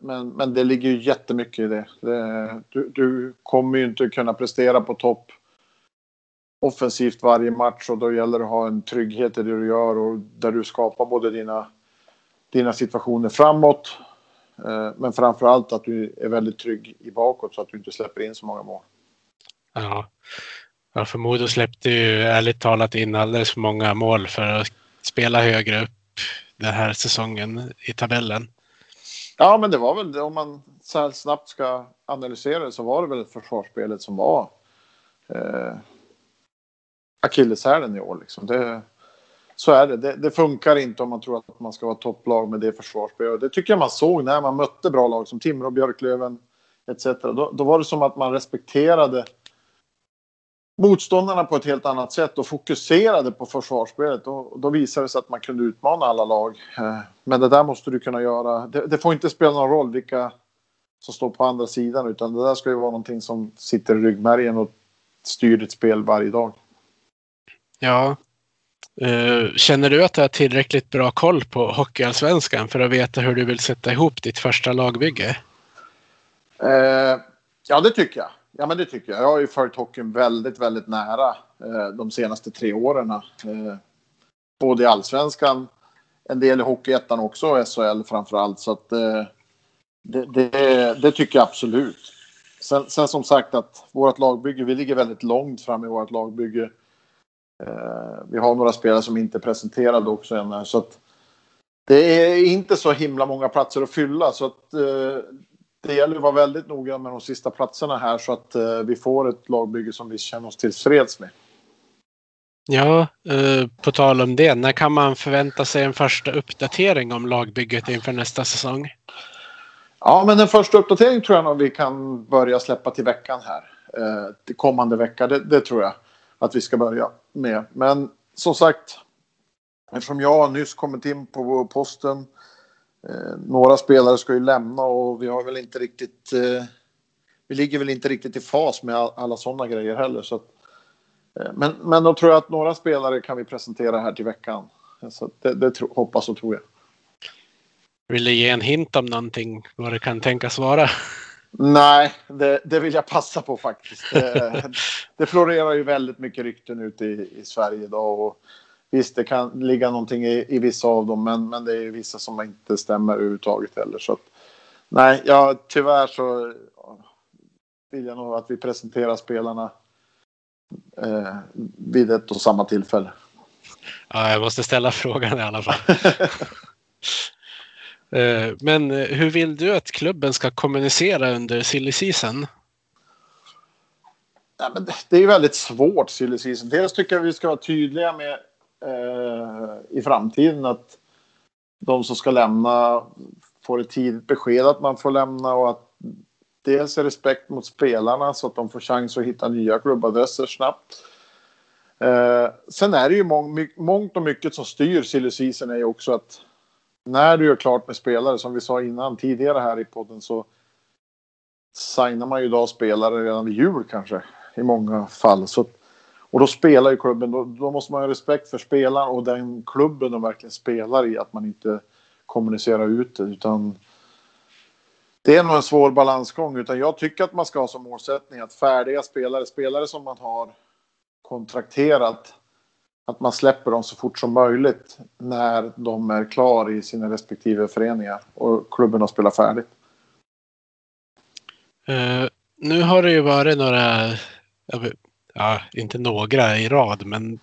men, men det ligger ju jättemycket i det. det du, du kommer ju inte kunna prestera på topp offensivt varje match och då gäller det att ha en trygghet i det du gör och där du skapar både dina, dina situationer framåt eh, men framför allt att du är väldigt trygg i bakåt så att du inte släpper in så många mål. Ja, ja för Modo släppte ju ärligt talat in alldeles för många mål för att spela högre upp den här säsongen i tabellen. Ja, men det var väl om man så här snabbt ska analysera det så var det väl försvarsspelet som var eh, akilleshälen i år. Liksom. Det, så är det. det. det. funkar inte om man tror att man ska vara topplag med det försvarsspelet. Det tycker jag man såg när man mötte bra lag som Timrå, Björklöven etc. Då, då var det som att man respekterade motståndarna på ett helt annat sätt och fokuserade på försvarsspelet. Och då visade det sig att man kunde utmana alla lag. Eh, men det där måste du kunna göra. Det, det, får inte spela någon roll vilka som står på andra sidan utan det där ska ju vara någonting som sitter i ryggmärgen och styr ditt spel varje dag. Ja, Uh, känner du att du har tillräckligt bra koll på Hockeyallsvenskan för att veta hur du vill sätta ihop ditt första lagbygge? Uh, ja, det tycker jag. Ja, men det tycker jag. Jag har ju följt hockeyn väldigt, väldigt nära eh, de senaste tre åren. Eh, både i allsvenskan, en del i Hockeyettan också och SHL framför allt. Så att, eh, det, det, det, tycker jag absolut. Sen, sen som sagt att vårt lagbygge, vi ligger väldigt långt fram i vårt lagbygge Eh, vi har några spelare som inte är presenterade också än. Så att det är inte så himla många platser att fylla. Så att, eh, det gäller att vara väldigt noga med de sista platserna här så att eh, vi får ett lagbygge som vi känner oss tillfreds med. Ja, eh, på tal om det. När kan man förvänta sig en första uppdatering om lagbygget inför nästa säsong? Ja, men den första uppdateringen tror jag nog vi kan börja släppa till veckan här. Eh, till kommande vecka, det, det, tror jag att vi ska börja med. Men som sagt, eftersom jag nyss kommit in på posten. Eh, några spelare ska ju lämna och vi har väl inte riktigt. Eh, vi ligger väl inte riktigt i fas med all, alla sådana grejer heller. Så att, eh, men, men då tror jag att några spelare kan vi presentera här till veckan. Så det, det tro, hoppas och tror jag. Vill du ge en hint om någonting vad det kan tänkas vara? Nej, det, det vill jag passa på faktiskt. Det, det florerar ju väldigt mycket rykten ute i, i Sverige idag. Och visst, det kan ligga någonting i, i vissa av dem, men, men det är vissa som inte stämmer överhuvudtaget heller. Så att, nej, ja, tyvärr så vill jag nog att vi presenterar spelarna eh, vid ett och samma tillfälle. Ja, jag måste ställa frågan i alla fall. Eh, men hur vill du att klubben ska kommunicera under silly season? Ja, men det är ju väldigt svårt silly season. Dels tycker jag vi ska vara tydliga med eh, i framtiden att de som ska lämna får ett tidigt besked att man får lämna och att dels är respekt mot spelarna så att de får chans att hitta nya klubbadresser snabbt. Eh, sen är det ju mång, mångt och mycket som styr silly season är ju också att när du gör klart med spelare, som vi sa innan tidigare här i podden, så signar man ju idag spelare redan vid jul kanske i många fall. Så, och då spelar ju klubben, då, då måste man ha respekt för spelaren och den klubben de verkligen spelar i, att man inte kommunicerar ut det, utan det är nog en svår balansgång, utan jag tycker att man ska ha som målsättning att färdiga spelare, spelare som man har kontrakterat, att man släpper dem så fort som möjligt när de är klar i sina respektive föreningar och klubben har spelat färdigt. Uh, nu har det ju varit några, ja, inte några i rad, men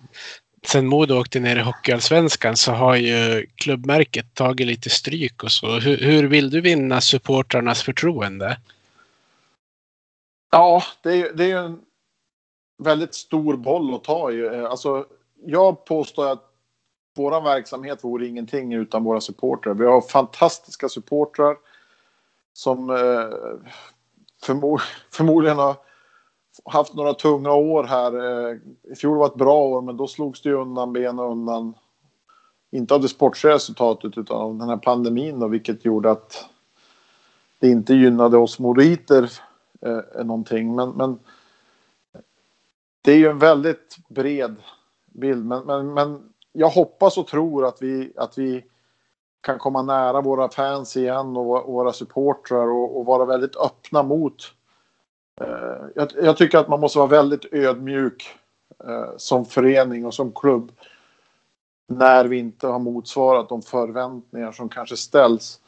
sen Modo åkte ner i Hockeyallsvenskan så har ju klubbmärket tagit lite stryk och så. Hur, hur vill du vinna supportrarnas förtroende? Ja, det är, det är ju en väldigt stor boll att ta i. Eh, alltså, jag påstår att vår verksamhet vore ingenting utan våra supportrar. Vi har fantastiska supportrar som eh, förmo förmodligen har haft några tunga år här. Eh, I fjol var ett bra år, men då slogs det undan benen undan. Inte av det sportsliga resultatet utan av den här pandemin då, vilket gjorde att det inte gynnade oss moriter eh, någonting. Men, men det är ju en väldigt bred bild. Men, men, men jag hoppas och tror att vi, att vi kan komma nära våra fans igen och våra supportrar och, och vara väldigt öppna mot. Eh, jag, jag, tycker att man måste vara väldigt ödmjuk eh, som förening och som klubb när vi inte har motsvarat de förväntningar som kanske ställs.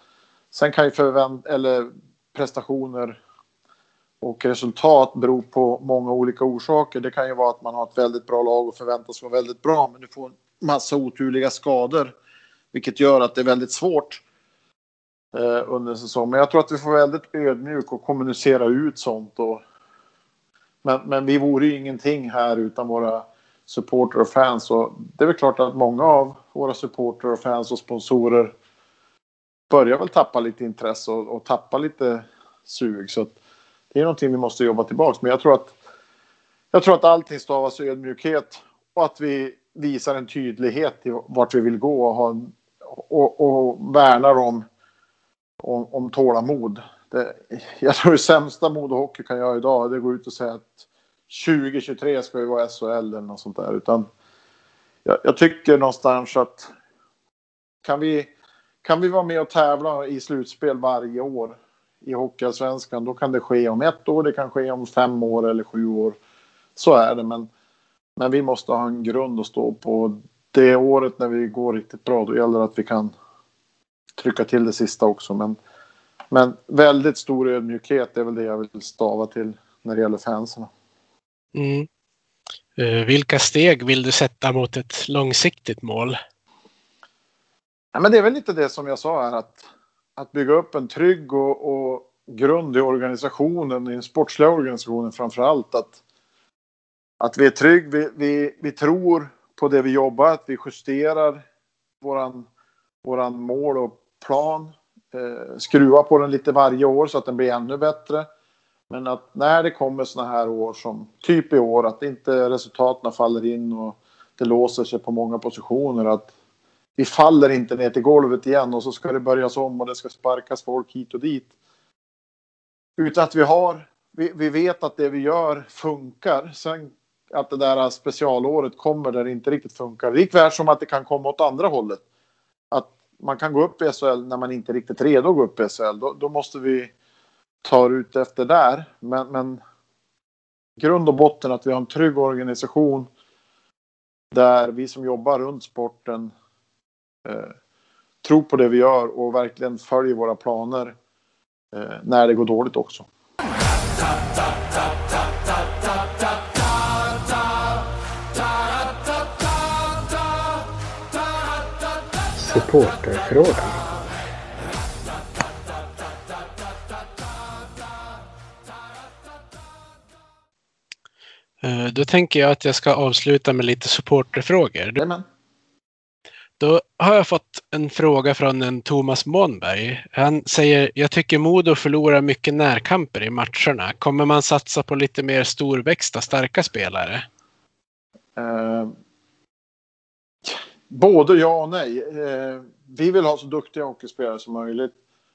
Sen kan ju förvänt eller prestationer och resultat beror på många olika orsaker. Det kan ju vara att man har ett väldigt bra lag och förväntas vara väldigt bra, men du får en massa oturliga skador, vilket gör att det är väldigt svårt eh, under säsongen. Men jag tror att vi får vara väldigt ödmjuk och kommunicera ut sånt. Och, men, men vi vore ju ingenting här utan våra supporter och fans. Och det är väl klart att många av våra supporter och fans och sponsorer börjar väl tappa lite intresse och, och tappa lite sug. Så att, det är någonting vi måste jobba tillbaka Men jag tror att jag tror att allting stavas ödmjukhet och att vi visar en tydlighet i vart vi vill gå och, ha, och, och värnar om, om, om tålamod. Det, jag tror det sämsta Modohockey kan göra idag det går ut och säga att 2023 ska vi vara SHL eller något sånt där. Utan jag, jag, tycker någonstans att kan vi, kan vi vara med och tävla i slutspel varje år i Hockeyallsvenskan. Då kan det ske om ett år, det kan ske om fem år eller sju år. Så är det, men, men vi måste ha en grund att stå på. Det året när vi går riktigt bra, då gäller det att vi kan trycka till det sista också. Men, men väldigt stor ödmjukhet är väl det jag vill stava till när det gäller fansen. Mm. Uh, vilka steg vill du sätta mot ett långsiktigt mål? Ja, men det är väl lite det som jag sa här att att bygga upp en trygg och, och, grund i organisationen, i den sportsliga organisationen framför allt. Att, att vi är trygg, vi, vi, vi tror på det vi jobbar, att vi justerar våran, våran mål och plan. Eh, skruva på den lite varje år så att den blir ännu bättre. Men att när det kommer såna här år som typ i år, att inte resultaten faller in och det låser sig på många positioner. Att vi faller inte ner till golvet igen och så ska det börjas om och det ska sparkas folk hit och dit. Utan att vi har, vi, vi vet att det vi gör funkar. Sen att det där specialåret kommer där det inte riktigt funkar. Likväl som att det kan komma åt andra hållet. Att man kan gå upp i SHL när man inte är riktigt redo att gå upp i SHL. Då, då måste vi ta ut efter där. Men, men grund och botten att vi har en trygg organisation där vi som jobbar runt sporten eh, tror på det vi gör och verkligen följer våra planer eh, när det går dåligt också. Supporterfrågan. Eh, Då tänker jag att jag ska avsluta med lite supporterfrågor. Jajamän. Då har jag fått en fråga från en Thomas Månberg. Han säger, jag tycker Modo förlorar mycket närkamper i matcherna. Kommer man satsa på lite mer storväxta, starka spelare? Eh, både ja och nej. Eh, vi vill ha så duktiga hockeyspelare som möjligt.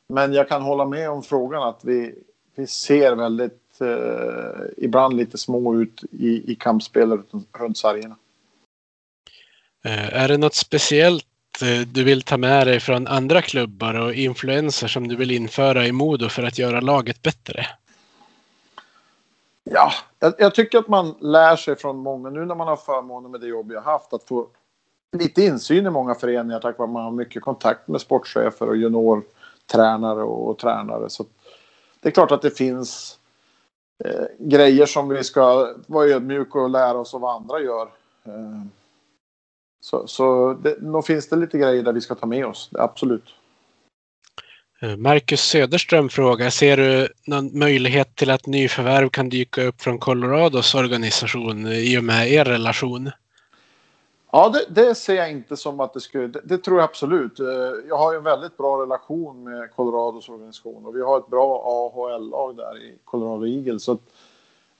Men jag kan hålla med om frågan att vi, vi ser väldigt, eh, ibland lite små ut i, i kampspelet runt, sargerna. Eh, Är det något speciellt eh, du vill ta med dig från andra klubbar och influenser som du vill införa i Modo för att göra laget bättre? Ja, jag, jag tycker att man lär sig från många, nu när man har förmånen med det jobb jag haft, att få lite insyn i många föreningar tack vare att man har mycket kontakt med sportchefer och juniortränare och, och tränare. Så det är klart att det finns eh, grejer som vi ska vara ödmjuka och lära oss av vad andra gör. Eh, så så det, nog finns det lite grejer där vi ska ta med oss, absolut. Eh, Marcus Söderström frågar, ser du någon möjlighet till att nyförvärv kan dyka upp från Colorados organisation i och med er relation? Ja, det, det ser jag inte som att det skulle... Det, det, tror jag absolut. Eh, jag har ju en väldigt bra relation med Colorados organisation och vi har ett bra AHL-lag där i Colorado Eagles. Så att,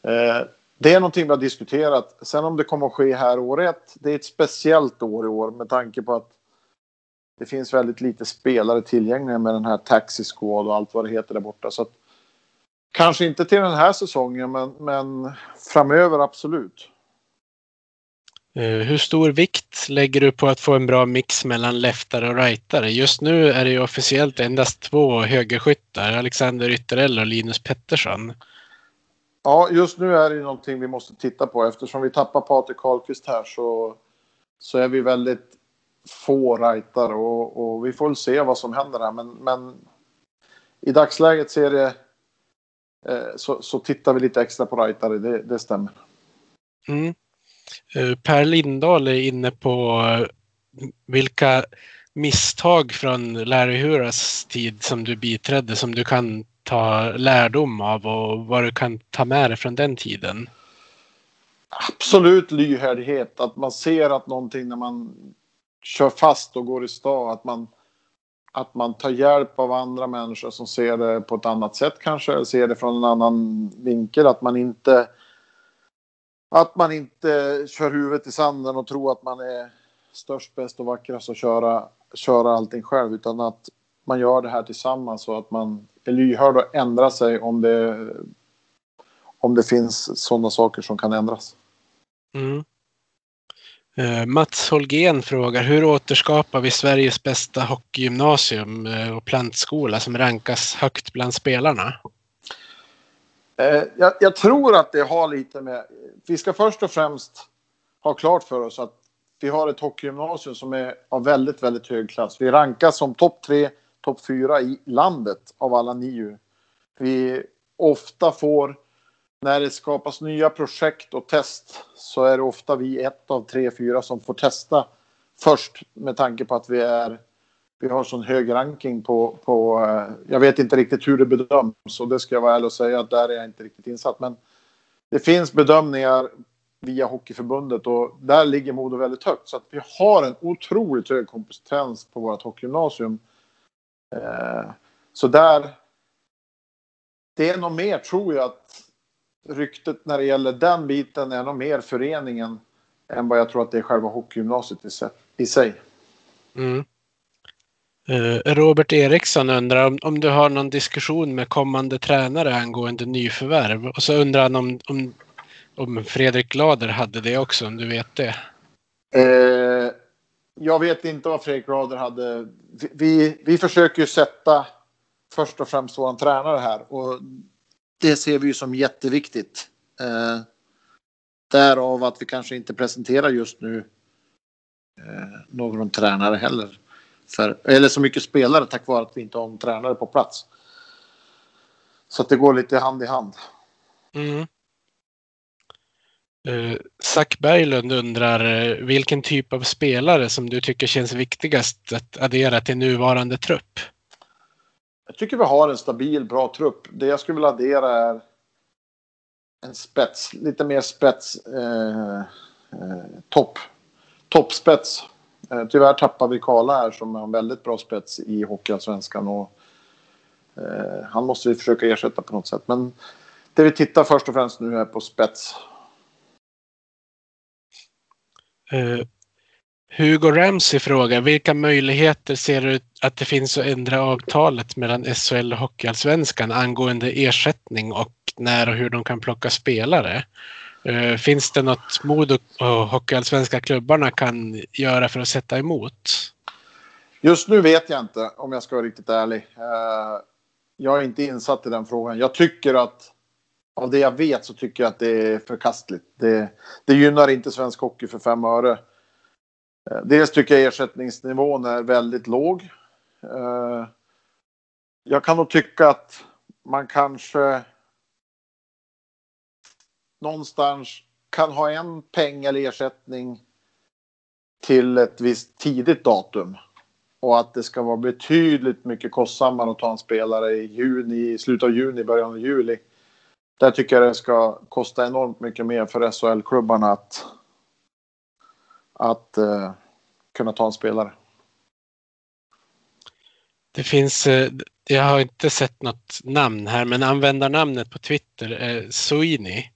eh, det är någonting vi har diskuterat. Sen om det kommer att ske här år ett, det är ett speciellt år i år med tanke på att det finns väldigt lite spelare tillgängliga med den här taxi squad och allt vad det heter där borta. Så att, kanske inte till den här säsongen, men, men framöver absolut. Eh, Hur stor vikt lägger du på att få en bra mix mellan leftare och rightare? Just nu är det ju officiellt endast två högerskyttar, Alexander Ytterell och Linus Pettersson. Ja, just nu är det ju någonting vi måste titta på. Eftersom vi tappar Patrik Karlqvist här så, så är vi väldigt få rightare och, och vi får väl se vad som händer här. Men, men i dagsläget ser det, eh, så, så tittar vi lite extra på rightare, det, det stämmer. Mm. Eh, per Lindahl är inne på eh, vilka misstag från Larry Huras tid som du biträdde som du kan ta lärdom av och vad du kan ta med dig från den tiden. Absolut lyhördhet, att man ser att någonting när man kör fast och går i stå, att man, att man tar hjälp av andra människor som ser det på ett annat sätt kanske, ser det från en annan vinkel, att man inte att man inte kör huvudet i sanden och tror att man är störst, bäst och vackrast och köra, köra allting själv, utan att man gör det här tillsammans och att man är lyhörd och ändrar sig om det, om det finns sådana saker som kan ändras. Mm. Eh, Mats Holgén frågar hur återskapar vi Sveriges bästa hockeygymnasium eh, och plantskola som rankas högt bland spelarna? Eh, jag, jag, tror att det har lite med... Vi ska först och främst ha klart för oss att vi har ett hockeygymnasium som är av väldigt, väldigt hög klass. Vi rankas som topp tre, topp fyra i landet av alla nio. Vi ofta får, när det skapas nya projekt och test, så är det ofta vi ett av tre, fyra som får testa först med tanke på att vi är vi har sån hög ranking på, på eh, jag vet inte riktigt hur det bedöms och det ska jag vara ärlig och säga att där är jag inte riktigt insatt. Men det finns bedömningar via Hockeyförbundet och där ligger Modo väldigt högt. Så att vi har en otroligt hög kompetens på vårt hockeygymnasium. Eh, så där. Det är nog mer tror jag att ryktet när det gäller den biten är nog mer föreningen än vad jag tror att det är själva hockeygymnasiet i sig. Mm. Eh, Robert Eriksson undrar om, om du har någon diskussion med kommande tränare angående nyförvärv. Och så undrar han om, om, om Fredrik Glader hade det också, om du vet det. Eh, jag vet inte vad Fredrik Glader hade. Vi, vi, vi försöker ju sätta först och främst vår tränare här och det ser vi ju som jätteviktigt. Eh, därav att vi kanske inte presenterar just nu eh, någon tränare heller. För, eller så mycket spelare tack vare att vi inte har en tränare på plats. Så att det går lite hand i hand. Mm. Uh, Zack Berglund undrar uh, vilken typ av spelare som du tycker känns viktigast att addera till nuvarande trupp? Jag tycker vi har en stabil, bra trupp. Det jag skulle vilja addera är en spets, lite mer spets, eh, eh, topp, toppspets Eh, Eh, tyvärr tappar vi Karla här som har en väldigt bra spets i Hockeyallsvenskan. Och, eh, han måste vi försöka ersätta på något sätt. Men det vi tittar först och främst nu är på spets. Uh, Hugo Ramsey frågar vilka möjligheter ser du att det finns att ändra avtalet mellan SHL och Hockeyallsvenskan angående ersättning och när och hur de kan plocka spelare? Uh, finns det något Modo och Hockeyallsvenska klubbarna kan göra för att sätta emot? Just nu vet jag inte om jag ska vara riktigt ärlig. Uh, jag är inte insatt i den frågan. Jag tycker att av det jag vet så tycker jag att det är förkastligt. Det, det gynnar inte svensk hockey för fem öre. Uh, dels tycker jag ersättningsnivån är väldigt låg. Jag kan nog tycka att man kanske någonstans kan ha en peng eller ersättning till ett visst tidigt datum. Och att det ska vara betydligt mycket kostsammare att ta en spelare i juni, i slutet av juni, början av juli. Där tycker jag det ska kosta enormt mycket mer för SHL-klubbarna att, att uh, kunna ta en spelare. Det finns, eh, jag har inte sett något namn här, men användarnamnet på Twitter är Sweeney.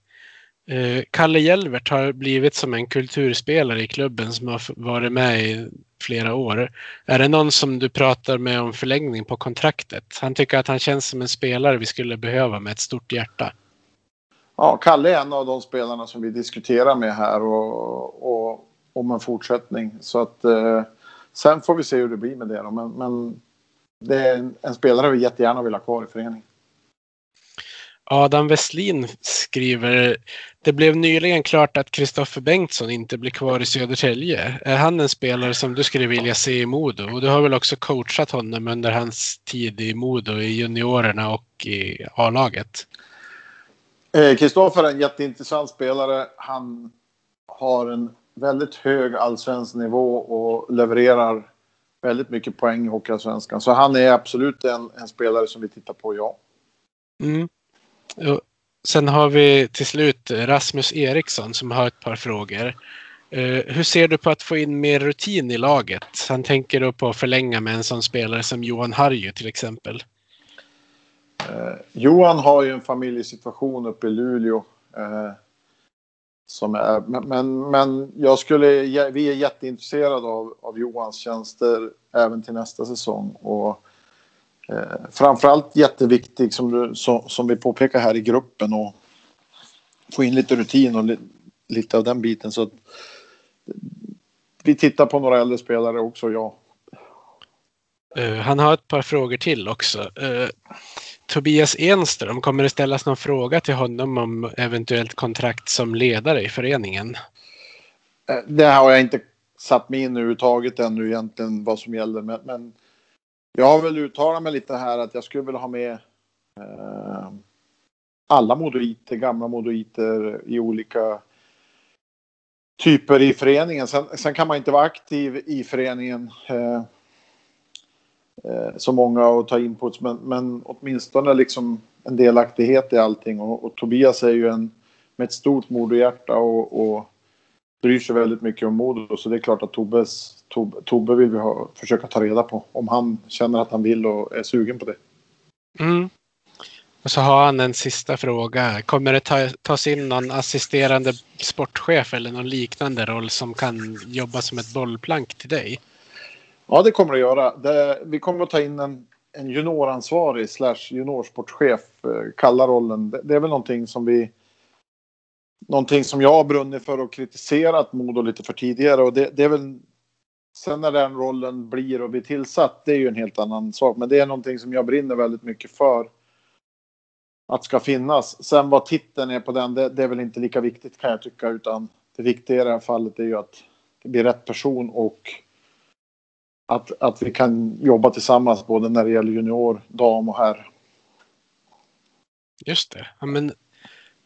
Eh, Kalle Jelvert har blivit som en kulturspelare i klubben som har varit med i flera år. Är det någon som du pratar med om förlängning på kontraktet? Han tycker att han känns som en spelare vi skulle behöva med ett stort hjärta. Ja, Kalle är en av de spelarna som vi diskuterar med här och, och om en fortsättning. Så att eh, sen får vi se hur det blir med det. Då. Men, men det är en, en spelare vi jättegärna vill ha kvar i föreningen. Adam Westlin skriver Det blev nyligen klart att Kristoffer Bengtsson inte blir kvar i Södertälje. Är han en spelare som du skulle vilja se i Modo? Och du har väl också coachat honom under hans tid i Modo, i juniorerna och i A-laget? Eh, Kristoffer är en jätteintressant spelare. Han har en väldigt hög allsvensk nivå och levererar väldigt mycket poäng i Hockeyallsvenskan. Så han är absolut en, en spelare som vi tittar på, ja. Mm. Sen har vi till slut Rasmus Eriksson som har ett par frågor. Uh, hur ser du på att få in mer rutin i laget? Han tänker då på att förlänga med en sån spelare som Johan Harju till exempel. Uh, Johan har ju en familjesituation uppe i Luleå. Uh, som är, men, men, men, jag skulle, vi är jätteintresserade av, av Johans tjänster även till nästa säsong. Och Eh, framförallt jätteviktig som, du, så, som vi påpekar här i gruppen och få in lite rutin och li, lite av den biten. Så att, vi tittar på några äldre spelare också, ja. Uh, han har ett par frågor till också. Uh, Tobias Enström, kommer det ställas någon fråga till honom om eventuellt kontrakt som ledare i föreningen? Uh, det har jag inte satt mig in överhuvudtaget ännu egentligen vad som gäller. Men, men jag har väl uttalat mig lite här att jag skulle vilja ha med eh, alla modoiter, gamla modoiter i olika typer i föreningen. Sen, sen, kan man inte vara aktiv i föreningen. Eh, eh, så många och ta inputs, men, men åtminstone liksom en delaktighet i allting. Och, och Tobias är ju en med ett stort moderhjärta och, och bryr sig väldigt mycket om Modo. Så det är klart att Tobbes, Tobbe, Tobbe vill vi ha, försöka ta reda på om han känner att han vill och är sugen på det. Mm. Och så har han en sista fråga. Kommer det ta, tas in någon assisterande sportchef eller någon liknande roll som kan jobba som ett bollplank till dig? Ja, det kommer det göra. Det, vi kommer att ta in en, en junioransvarig slash juniorsportchef, eh, kalla rollen. Det, det, är väl någonting som vi... Någonting som jag har brunnit för och kritiserat Modo lite för tidigare och det, det är väl... Sen när den rollen blir och blir tillsatt, det är ju en helt annan sak. Men det är någonting som jag brinner väldigt mycket för att ska finnas. Sen vad titeln är på den, det, det, är väl inte lika viktigt kan jag tycka, utan det viktiga i det här fallet är ju att det blir rätt person och att, att vi kan jobba tillsammans både när det gäller junior, dam och herr. Just det. Ja, men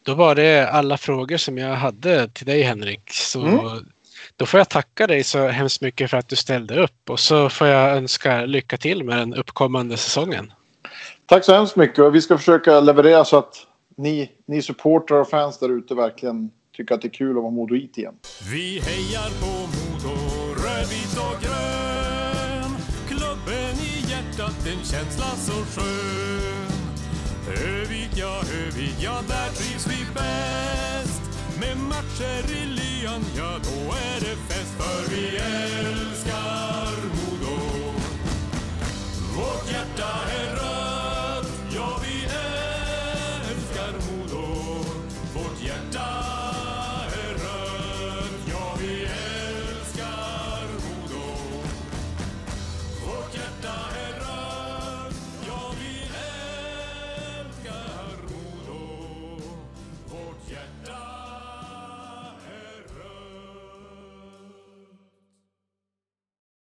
då var det alla frågor som jag hade till dig Henrik. Så mm. Då får jag tacka dig så hemskt mycket för att du ställde upp och så får jag önska lycka till med den uppkommande säsongen. Tack så hemskt mycket och vi ska försöka leverera så att ni, ni supportrar och fans där ute verkligen tycker att det är kul att vara Modoit igen. Vi hejar på Modo, rödvit och grön. Klubben i hjärtat, en känsla så skön. Övik, ja Övik, ja där trivs vi bäst. Med matcher i lyan, ja då är det fest. För vi älskar Modo. Vårt hjärta är